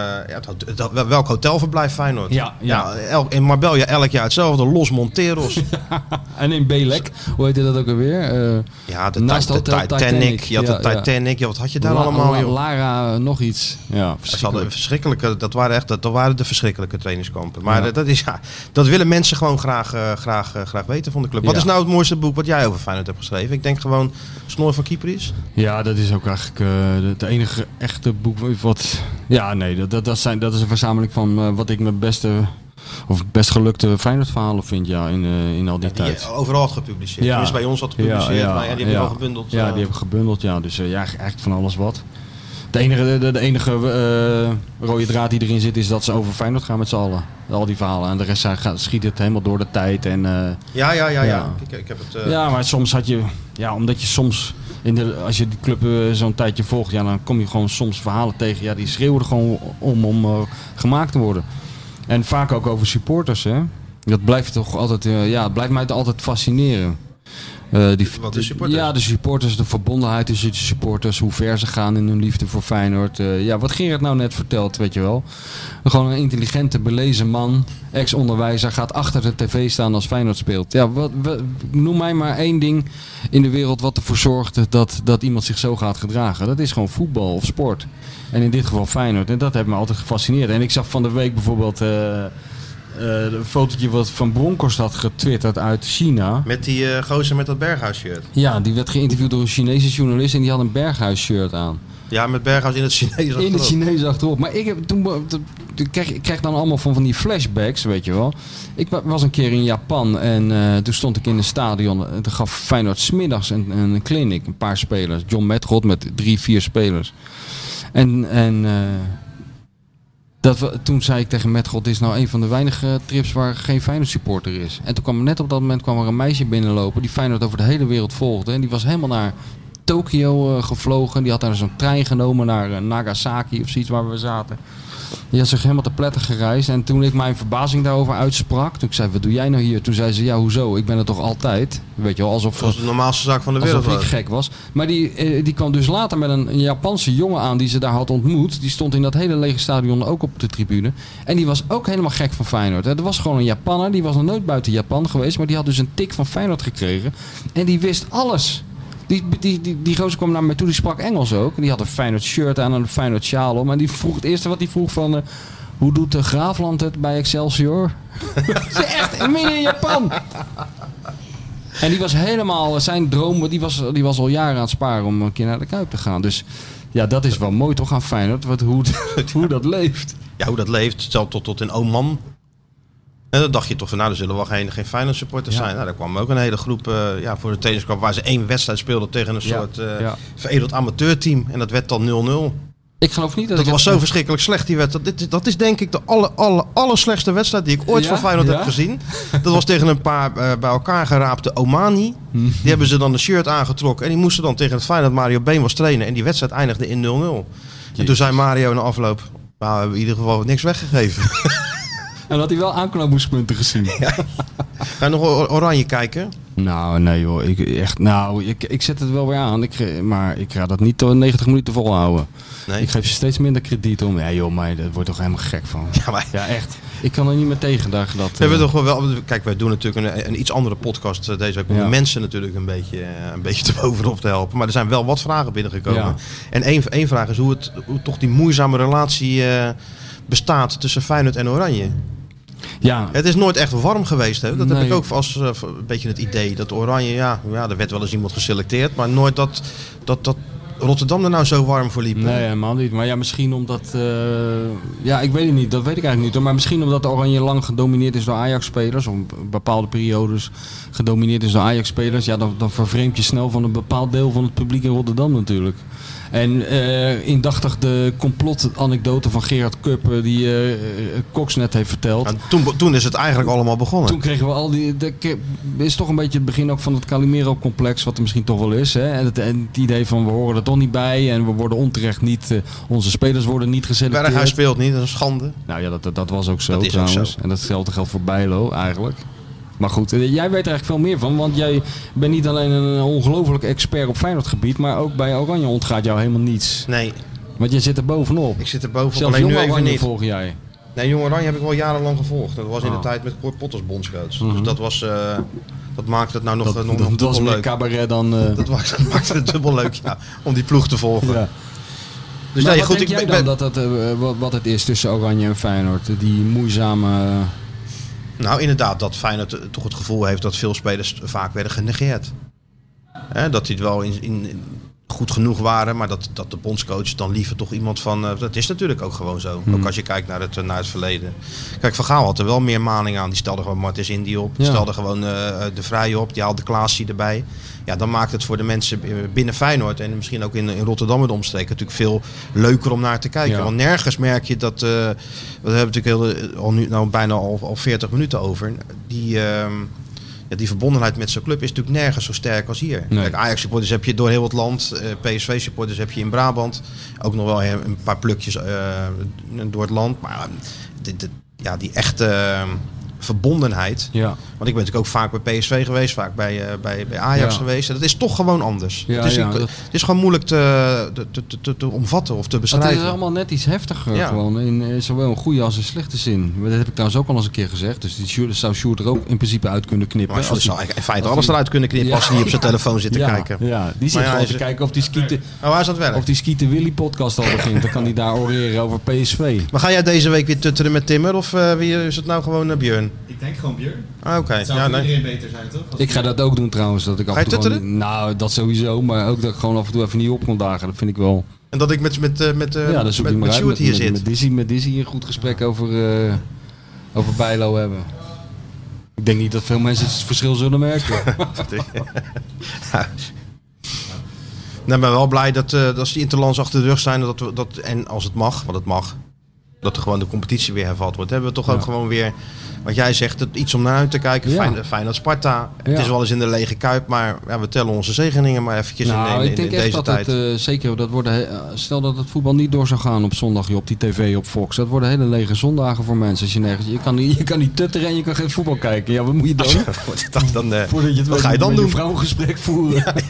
wel- welk hotelverblijf Feyenoord? Ja, ja. el- in Marbella elk jaar hetzelfde. Los Monteros. En in Belek, hoe heet dat ook alweer? Eh, Ja, de, Naast Titanic. Titanic. Je had de. Titanic. Ja, wat had je daar La- allemaal, joh? Lara, nog iets. Ja, Ze hadden verschrikkelijk. verschrikkelijke, dat waren echt, dat waren de verschrikkelijke trainingskampen. Maar dat, dat is, ja, dat willen mensen gewoon graag, eh, graag, eh, graag weten van de club. Wat Ja. is nou het mooiste boek wat jij over Feyenoord hebt geschreven? Ik denk gewoon Snor van Kypris. Ja, dat is ook eigenlijk eh, de enige echte boek wat... Ja, nee, dat, dat, dat, zijn, dat is een verzameling van wat ik mijn beste... Of best gelukte Feyenoord verhalen vind, ja, in, in al die Die tijd. overal had gepubliceerd. Ja. Tenminste, bij ons had gepubliceerd. maar ja, die heb je wel gebundeld. Ja, die heb ik gebundeld, ja. Dus ja, eigenlijk van alles wat. De enige, de, de enige eh, rode draad die erin zit is dat ze over Feyenoord gaan met z'n allen. Al die verhalen. En de rest gaat, schiet het helemaal door de tijd. En, eh, ja, ja, ja, ja. Ja. Ik, ik heb het... eh, ja, maar soms had je... Ja, omdat je soms... In de, als je die club eh, zo'n tijdje volgt, ja, dan kom je gewoon soms verhalen tegen. Ja, die schreeuwen er gewoon om om eh, gemaakt te worden. En vaak ook over supporters, hè. Dat blijft toch altijd... eh, ja, het blijft mij altijd fascineren. Eh, die, Wat de supporters? Ja, de supporters, de verbondenheid tussen de supporters, hoe ver ze gaan in hun liefde voor Feyenoord. Eh, ja, wat Gerard nou net vertelt, weet je wel. Gewoon een intelligente, belezen man, ex-onderwijzer, gaat achter de tv staan als Feyenoord speelt. Ja, wat, wat- noem mij maar één ding in de wereld wat ervoor zorgt dat, dat iemand zich zo gaat gedragen. Dat is gewoon voetbal of sport. En in dit geval Feyenoord. En dat heeft me altijd gefascineerd. En ik zag van de week bijvoorbeeld... eh, een fotootje wat Van Bronckhorst had getwitterd uit China. Met die eh gozer met dat Berghuis-shirt. Ja, die werd geïnterviewd door een Chinese journalist en die had een Berghuis-shirt aan. Ja, met Berghuis in het Chinees. In het achterop. Chinees achterop. Maar ik, heb, toen, toen kreeg, ik kreeg dan allemaal van, van die flashbacks, weet je wel. Ik wa- was een keer in Japan en eh, toen stond ik in een stadion. En toen gaf Feyenoord smiddags een, een clinic, een paar spelers. John Metgod met drie, vier spelers. En, en eh, dat we, toen zei ik tegen Metgod, dit is nou een van de weinige trips waar geen Feyenoord supporter is. En toen kwam net op dat moment kwam er een meisje binnenlopen die Feyenoord over de hele wereld volgde. En die was helemaal naar Tokio eh, gevlogen. Die had daar zo'n trein genomen naar eh, Nagasaki of zoiets waar we zaten. Die had zich helemaal te pletten gereisd. En toen ik mijn verbazing daarover uitsprak, toen ik zei, wat doe jij nou hier? Toen zei ze, ja hoezo? Ik ben er toch altijd? Weet je wel, alsof... Dat is de normaalste zaak van de wereld. Alsof ik was. gek was. Maar die, eh, die kwam dus later met een, een Japanse jongen aan die ze daar had ontmoet. Die stond in dat hele lege stadion ook op de tribune. En die was ook helemaal gek van Feyenoord. Er was gewoon een Japanner. Die was nog nooit buiten Japan geweest. Maar die had dus een tik van Feyenoord gekregen. En die wist alles. Die, die, die, die gozer kwam naar mij toe, die sprak Engels ook. Die had een Feyenoord shirt aan en een Feyenoord sjaal om. En die vroeg, het eerste wat hij vroeg van... eh, hoe doet de Graafland het bij Excelsior? Echt, midden in Japan. En die was helemaal, zijn droom, die was, die was al jaren aan het sparen om een keer naar de Kuip te gaan. Dus ja, dat is wel mooi toch aan Feyenoord, wat, hoe, hoe dat leeft. Ja, hoe dat leeft, zelfs tot, tot in Oman. En dan dacht je toch van, nou, er zullen wel geen, geen Feyenoord supporters Ja. zijn. Nou, daar kwam ook een hele groep eh, ja, voor de tenniskamp waar ze één wedstrijd speelden tegen een Ja, soort ja. veredeld amateurteam. En dat werd dan 0-0. Ik geloof niet dat, Dat ik was het- zo verschrikkelijk slecht, die wedstrijd. Dit, dat is denk ik de aller, aller, aller slechtste wedstrijd die ik ooit van Feyenoord heb gezien. Dat was tegen een paar eh, bij elkaar geraapte Omani. Mhm. Die hebben ze dan de shirt aangetrokken. En die moesten dan tegen het Feyenoord Mario Been was trainen. En die wedstrijd eindigde in 0-0. En toen zei Mario na afloop... Nou, we hebben in ieder geval niks weggegeven. En had hij wel aanknopingspunten gezien. Ga je nog or- oranje kijken? Nou, nee joh. Ik, echt, nou, ik, ik zet het wel weer aan. Ik, maar ik ga dat niet tot 90 minuten volhouden. Nee. Ik geef ze steeds minder krediet om. Ja joh, maar daar wordt toch helemaal gek van. Ja, maar Ja, echt. Ik kan er niet meer tegen dat. dat we hebben eh, toch wel. Kijk, wij doen natuurlijk een, een iets andere podcast eh, deze week... om Ja. de mensen natuurlijk een beetje, eh, een beetje te bovenop te helpen. Maar er zijn wel wat vragen binnengekomen. Ja. En één, één vraag is hoe, het, hoe toch die moeizame relatie eh, bestaat tussen Feyenoord en Oranje. Ja, Het is nooit echt warm geweest. Hè? Dat heb ik ook als eh, een beetje het idee. Dat Oranje, ja, ja, er werd wel eens iemand geselecteerd. Maar nooit dat, dat, dat Rotterdam er nou zo warm voor liep. Nee, helemaal niet. Maar ja, misschien omdat... eh, ja, ik weet het niet. Dat weet ik eigenlijk niet. hoor. Maar misschien omdat de Oranje lang gedomineerd is door Ajax-spelers. Of bepaalde periodes gedomineerd is door Ajax-spelers. Ja, dan, dan vervreemd je snel van een bepaald deel van het publiek in Rotterdam natuurlijk. En eh indachtig de complot-anekdote van Gerard die eh, eh, Cox net heeft verteld. Nou, toen, toen is het eigenlijk allemaal begonnen. Toen kregen we al die. De, is toch een beetje het begin ook van het Calimero-complex, wat er misschien toch wel is. Hè? En, het, en het idee van we horen er toch niet bij en we worden onterecht niet. onze spelers worden niet geselecteerd. Berghuis speelt niet, dat is een schande. Nou ja, dat, dat, dat was ook zo Dat is ook trouwens. zo. En datzelfde geldt voor Bijlo eigenlijk. Maar goed, eh, jij weet er eigenlijk veel meer van. Want jij bent niet alleen een ongelofelijke expert op Feyenoord gebied. Maar ook bij Oranje ontgaat jou helemaal niets. Nee, Want jij zit er bovenop. ik zit er bovenop, Zelfs alleen nu even niet. volg jij. Nee, Jong Oranje heb ik wel jarenlang gevolgd. Dat was in de Ah. tijd met Cor Potters bondscoach. Mhm. Dus dat was, eh, dat maakte het nou nog, Dat, eh, nog, dat, nog dat was meer leuk. cabaret dan... Dat maakte, dat maakte het dubbel leuk, ja, om die ploeg te volgen. ja. Dus maar nee, wat goed, denk ik jij ben, dan dat het, wat, wat het is tussen Oranje en Feyenoord? Die moeizame... Nou, inderdaad, dat Feyenoord toch het gevoel heeft dat veel spelers vaak werden genegeerd. Hè, dat die het wel in, in goed genoeg waren, maar dat, dat de bondscoach dan liever toch iemand van... eh, dat is natuurlijk ook gewoon zo. Hmm. Ook als je kijkt naar het, eh, naar het verleden. Kijk, Van Gaal had er wel meer maning aan. Die stelde gewoon Martens Indy op. Die Ja. stelde gewoon eh, De Vrij op. Die haalde Klaasie erbij. Ja, dan maakt het voor de mensen binnen Feyenoord en misschien ook in, in Rotterdam de omstreken natuurlijk veel leuker om naar te kijken. Ja. Want nergens merk je dat, we hebben natuurlijk heel, al nu nou bijna al, al 40 minuten over, die, ehm, ja, die verbondenheid met zo'n club is natuurlijk nergens zo sterk als hier. Nee. Kijk, Ajax supporters heb je door heel het land, eh, PSV supporters heb je in Brabant, ook nog wel een paar plukjes eh, door het land, maar eh, dit- dit- ja, die echte verbondenheid. ja. Want ik ben natuurlijk ook vaak bij PSV geweest, vaak bij, eh, bij, bij Ajax Ja. geweest. En dat is toch gewoon anders. Ja, het, is, ja, dat- het is gewoon moeilijk te, te, te, te, te omvatten of te Het beschrijven. is allemaal net iets heftiger Ja. gewoon. In eh, zowel een goede als een slechte zin. Maar Dat heb ik trouwens ook al eens een keer gezegd. Dus die Sjoerd- zou Sjoerd er ook in principe uit kunnen knippen. Maar Als zou in feite alles eruit kunnen knippen als hij niet op zijn telefoon zit te kijken. Ja, die zit gewoon te is- kijken of die Skieten, Oh, hij is het werk. of die Skieten Willy podcast al begint. Dan kan hij daar oreren over PSV. Maar ga jij deze week weer tutteren met Timmer of eh, wie is het nou gewoon eh, Björn? Ik denk gewoon Björn. Ah, Oké, Het zou ja, voor nee. iedereen beter zijn, toch? Als Ik ga dat ook doen trouwens. Dat ik af Ga je en toe gewoon-? Nou, dat sowieso. Maar ook dat ik gewoon af en toe even niet op kon dagen. Dat vind ik wel... En dat ik met, met, eh, met, eh, ja, met, Met, hier met, zit. met Dizzy, met Dizzy een goed gesprek over, eh, over Bijlo hebben. Ik denk niet dat veel mensen het verschil zullen merken. Nou, ik ben wel blij dat, dat als die interlands achter de rug zijn dat we, dat, en als het mag, want het mag, dat er gewoon de competitie weer hervat wordt. Hebben we toch Ja. ook gewoon weer, wat jij zegt, het, iets om naar uit te kijken. Ja. Fijn, Feyenoord Sparta. Ja. Het is wel eens in de lege kuip, maar ja, we tellen onze zegeningen maar eventjes in, nou, in, in, ik denk in echt deze dat tijd. het, eh, zeker, dat worden, eh, stel dat het voetbal niet door zou gaan op zondag op die tv op Fox. Dat worden hele lege zondagen voor mensen. Als je, nergens, je, kan niet, je kan niet tutteren en je kan geen voetbal kijken. Ja, wat moet je dan? dan, dan, eh, Voordat je het wat ga je dan doen? Je een gesprek voeren.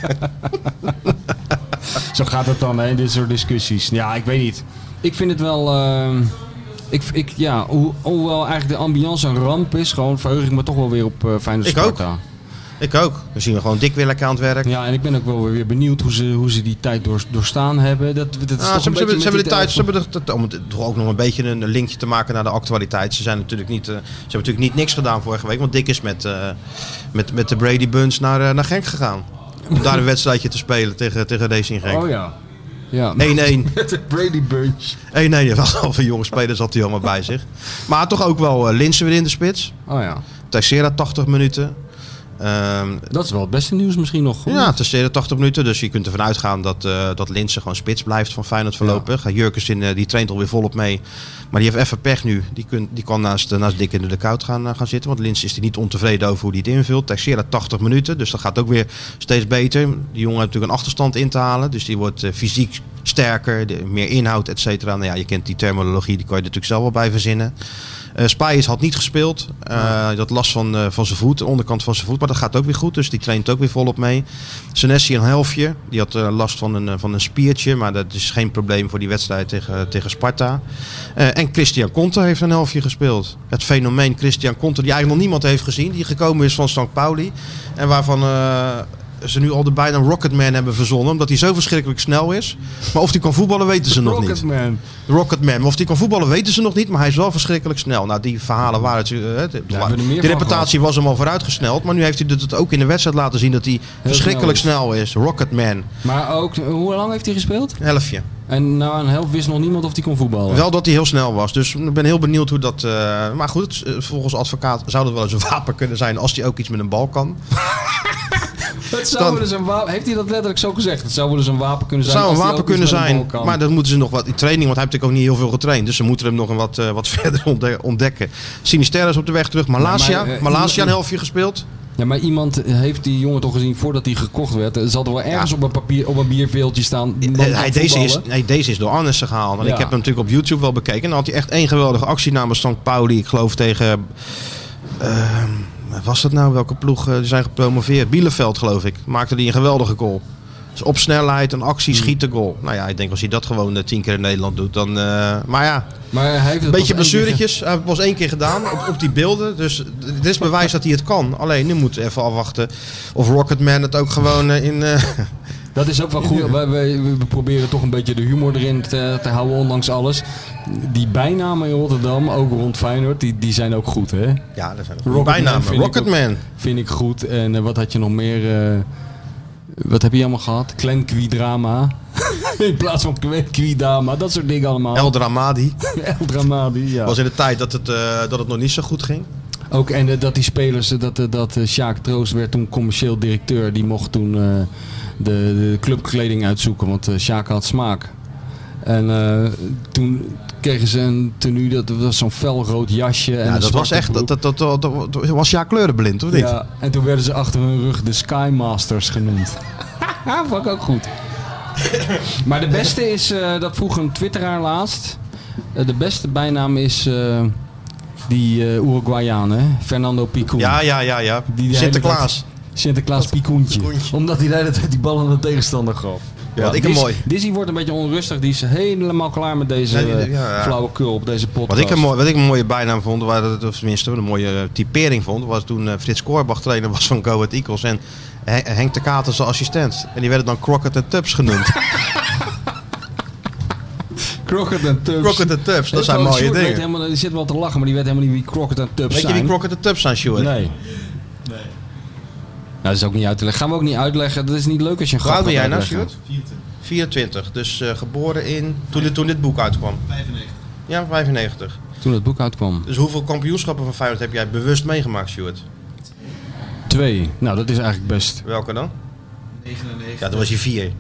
Zo gaat het dan, hè, dit soort discussies. Ja, ik weet niet. Ik vind het wel... ehm, ik, ik, ja, hoe, hoewel eigenlijk de ambiance een ramp is, gewoon verheug ik me toch wel weer op uh, Feyenoord Ik ook. Ik ook. We zien we gewoon dik weer lekker aan het werk. Ja, en ik ben ook wel weer benieuwd hoe ze, hoe ze die tijd door, doorstaan hebben. Dat, dat is Ah, toch ze, hebben- ze, hebben de tijd, ze hebben de, om het toch ook nog een beetje een linkje te maken naar de actualiteit. Ze zijn natuurlijk niet, eh, ze hebben natuurlijk niet niks gedaan vorige week, want Dick is met, eh, met, met de Brady Buns naar, eh, naar Genk gegaan. Om daar een wedstrijdje te spelen tegen, tegen Racing Genk. Oh ja. Ja, 1-1. met de Brady Bunch. 1-1, ja, wel al veel jonge spelers had hij allemaal bij zich. Maar toch ook wel uh, Linsen weer in de spits. Oh ja. Teixeira 80 minuten. Ehm, Dat is wel het beste nieuws misschien nog. ja, Teixeira 80 minuten. Dus je kunt ervan uitgaan dat, eh dat Linsen gewoon spits blijft van Feyenoord voorlopig. Ja. Jurkensen eh, die traint alweer volop mee. Maar die heeft even pech nu. Die, kun, die kan naast, naast Dick in de koud gaan, uh, gaan zitten. Want Linsen is er niet ontevreden over hoe hij het invult. Teixeira 80 minuten. Dus dat gaat ook weer steeds beter. Die jongen heeft natuurlijk een achterstand in te halen. Dus die wordt uh, fysiek sterker. De, meer inhoud, et cetera. Nou ja, je kent die terminologie. Die kan je natuurlijk zelf wel bij verzinnen. Uh, had niet gespeeld. Uh, dat last van, uh, van zijn voet, de onderkant van zijn voet. Maar dat gaat ook weer goed. Dus die traint ook weer volop mee. Senesi een helftje. Die had last van een, van een spiertje. Maar dat is geen probleem voor die wedstrijd tegen, tegen Sparta. En Christian Conte heeft een helftje gespeeld. Het fenomeen Christian Conte, die eigenlijk nog niemand heeft gezien. Die gekomen is van St. Pauli. En waarvan ze nu al de bijna Rocketman hebben verzonnen. Omdat hij zo verschrikkelijk snel is. Maar of hij kan voetballen weten ze nog niet. Man. Rocketman. Maar of hij kan voetballen weten ze nog niet. Maar hij is wel verschrikkelijk snel. Nou, die verhalen waren het. Uh, de, Ja, van reputatie was hem al vooruitgesneld. Maar nu heeft hij het ook in de wedstrijd laten zien dat hij verschrikkelijk snel is. Rocketman. Maar ook, hoe lang heeft hij gespeeld? Een helftje. En nou, een helft wist nog niemand of hij kon voetballen. Wel dat hij heel snel was. Dus ik ben heel benieuwd hoe dat. Uh, maar goed, volgens advocaat zou dat wel eens een wapen kunnen zijn als hij ook iets met een bal kan. Het zou Dan- een wapen, heeft hij dat letterlijk zo gezegd? Het zou wel eens een wapen kunnen Het zijn. zou een hij wapen kunnen zijn, maar dan moeten ze nog wat in training, want hij heeft natuurlijk ook niet heel veel getraind. Dus ze moeten hem nog een wat, eh, wat verder ontde- ontdekken. Sinister is op de weg terug. Malaysia, maar, eh, Malaysia iemand- een helftje gespeeld. Ja, maar iemand heeft die jongen toch gezien voordat hij gekocht werd. Er zat er wel ergens op een papier, op een bierveeltje staan. Eh, hij, deze, is, nee, deze is door Arnissen gehaald. En Ja. ik heb hem natuurlijk op YouTube wel bekeken. En dan had hij echt één geweldige actie namens St. Pauli. Ik geloof tegen... ehm, was dat nou? Welke ploeg eh, die zijn gepromoveerd? Bielefeld geloof ik. Maakte die een geweldige goal. Dus op snelheid, een actie, Hmm. schiet de goal. Nou ja, ik denk als hij dat gewoon eh, tien keer in Nederland doet, dan... eh, maar ja, Maar hij heeft het een beetje blessuretjes. Hij heeft het pas één keer gedaan op, op die beelden. Dus dit is bewijs dat hij het kan. Alleen nu moeten we even afwachten of Rocketman het ook gewoon in... Dat is ook wel goed. Wij- we proberen toch een beetje de humor erin te, te houden, ondanks alles. Die bijnamen in Rotterdam, ook rond Feyenoord, die, die zijn ook goed, hè? ja, dat zijn Rocketman bijnamen. vind ik Rocketman. Vind ik goed. En eh, wat had je nog meer? eh, wat heb je allemaal gehad? Klenkwi-drama. in plaats van Klenkwi-drama. Dat soort dingen allemaal. El Dramadi. El Dramadi, ja. was in de tijd dat het, eh, dat het nog niet zo goed ging. Ook en dat die spelers, dat, dat Sjaak Troost werd toen commercieel directeur. Die mocht toen de, de clubkleding uitzoeken, want eh Sjaak had smaak. En eh, toen kregen ze een tenue, dat was zo'n felrood jasje. En Ja, dat was echt, broek. dat, dat, dat, was ja kleurenblind, of niet? Ja, en toen werden ze achter hun rug de Sky Masters genoemd. Vond ik ook goed. maar de beste is, eh, dat vroeg een twitteraar laatst. De beste bijnaam is die Uruguayaan, hè? Fernando Picon. Ja, ja, ja, ja. Die Sinterklaas. Sinterklaas Picoentje. Omdat hij de hele tijd die bal aan de tegenstander gaf. Ja, wat ik Dis- mooi. Dizzy wordt een beetje onrustig. Die is helemaal klaar met deze Nee, die- ja, ja. flauwekul op deze podcast. Wat ik, een mooi, wat ik een mooie bijnaam vond, of tenminste een mooie eh, typering vond, was toen eh, Frits Korbach trainer was van Go Ahead Eagles en Hen- Henk de Kater zijn assistent. En die werden dan Crockett en Tubbs genoemd. Crockett en Tubbs. Crockett en Tubbs, dat zijn Sjoerd mooie dingen. Helemaal, die zit wel te lachen, maar die weet helemaal niet wie Crockett en Tubbs Weet je zijn. wie Crockett en Tubbs zijn, Stuart? Nee. Nee. Nou, dat is ook niet uit te leggen. Gaan we ook niet uitleggen. Dat is niet leuk als je een Hoe oud grap ben jij nou. Stuart? 24. Dus eh, geboren in, toen dit, toen dit boek uitkwam. 95. Ja, 95. Toen het boek uitkwam. Dus hoeveel kampioenschappen van Feyenoord heb jij bewust meegemaakt, Stuart? Twee. Nou, dat is eigenlijk best. Welke dan? 99. Ja, toen was je vier.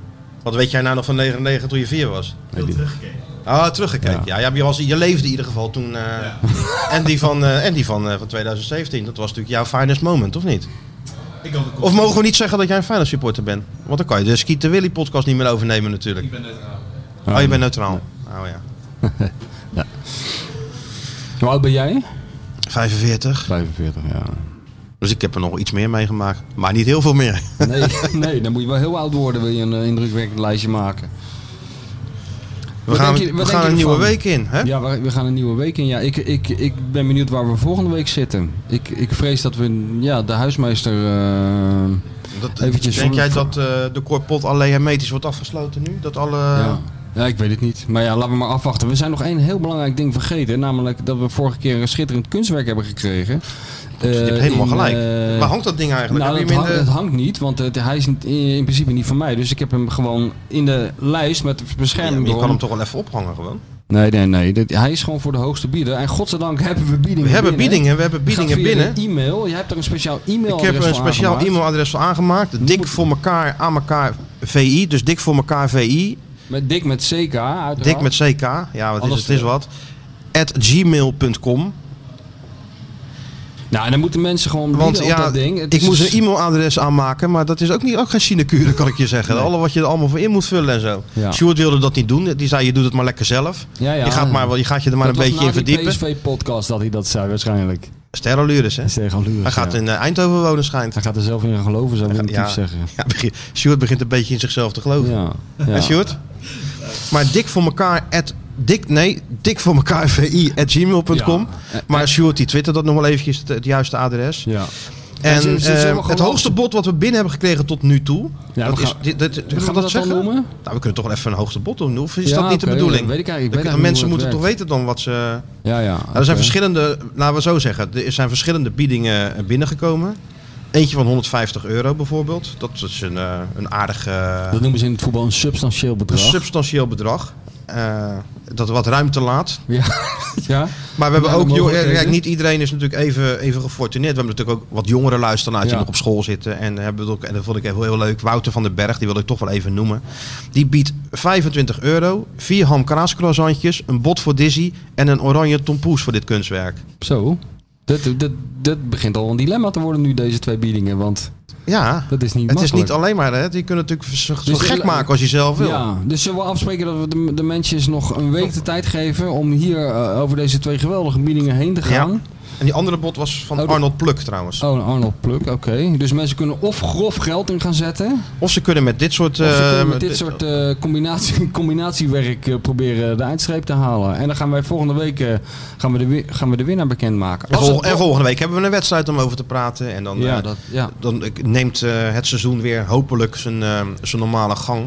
Wat weet jij nou nog van 99 toen je vier was? Nee, die- Oh, teruggekeken. Ja. Ja, ja je, was, je leefde in ieder geval toen. eh, En die van, eh, en die van, eh, van 2017. Dat was natuurlijk jouw finest moment, of niet? Of mogen we niet zeggen dat jij een Feyenoord supporter bent? Want dan kan je de Skeeter Willy podcast niet meer overnemen natuurlijk. Ik ben neutraal. Oh, je bent neutraal. Oh ja. Hoe oud ben jij? 45. 45, ja. Dus ik heb er nog iets meer meegemaakt. Maar niet heel veel meer. Nee, nee, dan moet je wel heel oud worden, wil je een eh, indrukwekkend lijstje maken. We Wat gaan, je- we gaan een nieuwe week in. Hè? Ja, we, we gaan een nieuwe week in. Ja, ik, ik, ik ben benieuwd waar we volgende week zitten. Ik, ik vrees dat we ja, de huismeester... eh, Dat, Eventjes denk jij dat eh, de Corpot alleen hermetisch wordt afgesloten nu? Dat alle... ja. Ja, ik weet het niet. Maar ja, laten we maar afwachten. We zijn nog één heel belangrijk ding vergeten. Namelijk dat we vorige keer een schitterend kunstwerk hebben gekregen. je hebt Eh, helemaal in, gelijk. eh, Waar hangt dat ding eigenlijk? Nou, het, hang- in de- het hangt niet, want het, hij is in, in principe niet van mij. Dus ik heb hem gewoon in de lijst met Ja, bescherming maar je kan hem toch wel even ophangen gewoon? Nee, nee, nee. Dit- hij is gewoon voor de hoogste bieder. En godzijdank hebben we biedingen We hebben binnen. biedingen, we hebben biedingen binnen. de e-mail. Je hebt er een speciaal e-mail Ik heb een speciaal e-mailadres voor aangemaakt. Dik voor elkaar aan elkaar VI. Dus dik voor elkaar VI. Met dik met CK, uiteraard. Dik met CK. Ja, wat is, het is wat. At gmail.com. Nou, en dan moeten mensen gewoon Want ja, dat ding. Het ik moest dus- een e-mailadres aanmaken, maar dat is ook, niet, ook geen sinecure, kan ik je zeggen. Alle wat je er allemaal voor in moet vullen en zo. Ja. Wilde dat niet doen. Die zei, je doet het maar lekker zelf. Ja, ja. je, gaat maar, wel- je gaat je er maar Dat een was beetje na in die verdiepen. PSV-podcast dat hij dat zei waarschijnlijk. Sterolures, hè? Hij gaat ja. in eh, Eindhoven wonen, schijnt. Hij gaat er zelf in geloven, zou ik Ja, zeggen. Ja, begin- Sjoerd begint een beetje in zichzelf te geloven. Ja, ja. Sjoerd? Maar dik voor elkaar at, dik, nee, dik voor elkaar vi at gmail.com. Ja. Maar Sjoerd die twittert dat nog wel eventjes het, het juiste adres. Ja. En ze- ze- ze eh, het hoogste bod wat we binnen hebben gekregen tot nu toe. Ja, dat we is, gaan- dit, dit, Gaan gaat we dat zeggen? noemen? Nou, we kunnen toch wel even een hoogste bod doen. Of is Ja, dat niet de bedoeling? weet ik eigenlijk. Ik mensen moeten toch weten dan wat ze... Ja, ja. Nou, er zijn verschillende, laten we zo zeggen, er zijn verschillende biedingen eh, binnengekomen. Eentje van 150 euro bijvoorbeeld. Dat is een, eh, een aardig, eh, Dat noemen ze in het voetbal een substantieel een bedrag. substantieel bedrag. Eh, dat wat ruimte laat. Ja. Ja? Maar we hebben Ja, ook, we kijk, niet iedereen is natuurlijk even, even gefortuneerd. We hebben natuurlijk ook wat jongere luisteraars die nog op school zitten. En, hebben het ook, en dat vond ik heel, heel leuk. Wouter van den Berg, die wil ik toch wel even noemen. Die biedt 25 euro, vier ham croissantjes, een bot voor Dizzy en een oranje tompoes voor dit kunstwerk. Zo. Dat, dat, dat begint al een dilemma te worden nu, deze twee biedingen. Want Ja, dat is niet het is niet alleen maar, hè. je kunt natuurlijk zo, zo Dus gek de- maken als je zelf wil. Ja, dus zullen we afspreken dat we de, de mensen nog een week de tijd geven om hier eh, over deze twee geweldige biedingen heen te gaan. Ja. En die andere bot was van Oh, Arnold Pluk trouwens. Oh, Arnold Pluk, oké. Dus mensen kunnen of grof geld in gaan zetten, Of ze kunnen met dit soort... eh, met dit soort eh, combinatie, combinatiewerk eh, proberen de eindstreep te halen. En dan gaan wij volgende week gaan we de, gaan we de winnaar bekendmaken. en, vol- en volgende week hebben we een wedstrijd om over te praten. En dan, Ja, dat, ja. dan neemt het seizoen weer hopelijk zijn, zijn normale gang.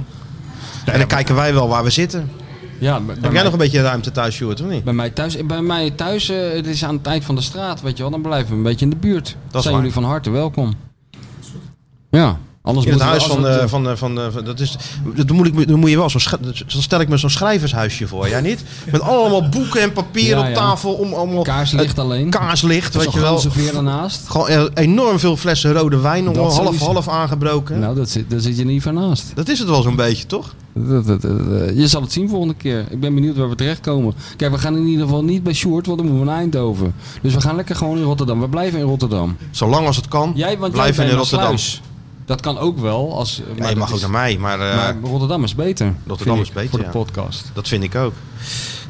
en dan kijken wij wel waar we zitten. Ja, Heb jij mij, nog een beetje ruimte thuis, Sjoerd, of niet? bij mij thuis, bij mij thuis eh, het is aan het eind van de straat, weet je wel. Dan blijven we een beetje in de buurt. is Zijn waar. jullie van harte welkom. Ja, anders In het huis van, de, eh, van, de, van, de, van- dat is, dat moet ik, dan moet je wel zo, sch- dan stel ik me zo'n schrijvershuisje voor, jij niet? Met allemaal boeken en papier Ja, op ja. tafel, om allemaal Kaarslicht alleen. kaarslicht, Zo'n weet je wel. ernaast. Gewoon eh, enorm veel flessen rode wijn, nog Dat half, sowieso. half aangebroken. Nou, dat zit, daar zit je niet van naast. Dat is het wel zo'n beetje, toch? Dat, dat, dat, eh, je zal het zien volgende keer. Ik ben benieuwd waar we terechtkomen. Kijk, we gaan in ieder geval niet bij Sjoerd, want dan moeten we naar Eindhoven. Dus we gaan lekker gewoon in Rotterdam. We blijven in Rotterdam. Zolang als het kan, Jij, want blijven in Rotterdam. Sluis. Dat kan ook wel. Als, Ja, maar je mag ook is- naar mij, maar, eh, Maar Rotterdam is beter. Rotterdam is beter, Voor de podcast. dat vind ik ook.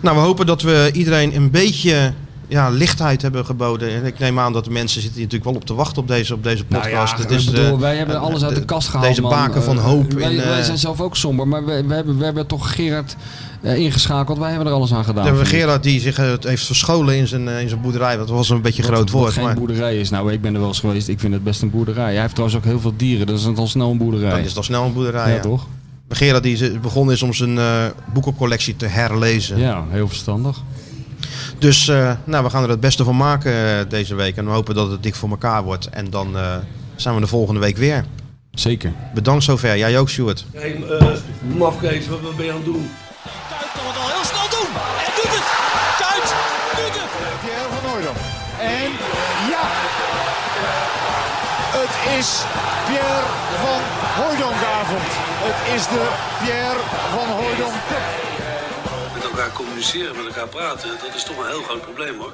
Nou, we hopen dat we iedereen een beetje ja, lichtheid hebben geboden. En ik neem aan dat de mensen zitten hier natuurlijk wel op te wachten op deze, op deze podcast. Nou Het ja, is, bedoel, eh, wij hebben eh, alles uit de de- kast gehaald. Deze baken van Eh, hoop. Wij, in, eh, wij zijn zelf ook somber, maar we, we, hebben, we hebben toch Gerard eh, ingeschakeld. Wij hebben er alles aan gedaan. we hebben vind ik. Gerard die zich eh, heeft verscholen in zijn, eh, in zijn boerderij. Dat was een beetje een Wat- groot wat woord. geen Maar boerderij is. Nou, ik ben er wel eens geweest. Ik vind het best een boerderij. Hij heeft trouwens ook heel veel dieren. Dus het is al snel een boerderij. dan is al snel een boerderij. ja, ja. toch? Gerard die begonnen is om zijn eh, boekencollectie te herlezen. Ja, heel verstandig. Dus eh, nou, we gaan er het beste van maken eh, deze week. En we hopen dat het dik voor elkaar wordt. En dan eh, zijn we de volgende week weer. Zeker. Bedankt zover. Jij ook, Stuart. Hé, uh, mafkees, wat, wat ben je aan het doen? Kuit kan het al heel snel doen. En doet het. Kuit doet het. Pierre van Hooydonk. En ja! Het is Pierre van Hooydonkavond. Het is de Pierre van Hooydonk elkaar communiceren, met elkaar praten, dat is toch een heel groot probleem hoor.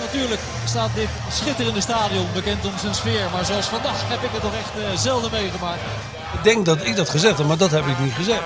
Natuurlijk staat dit schitterende stadion bekend om zijn sfeer. Maar zoals vandaag heb ik het toch echt eh, zelden meegemaakt. Ik denk dat ik dat gezegd heb, maar dat heb ik niet gezegd.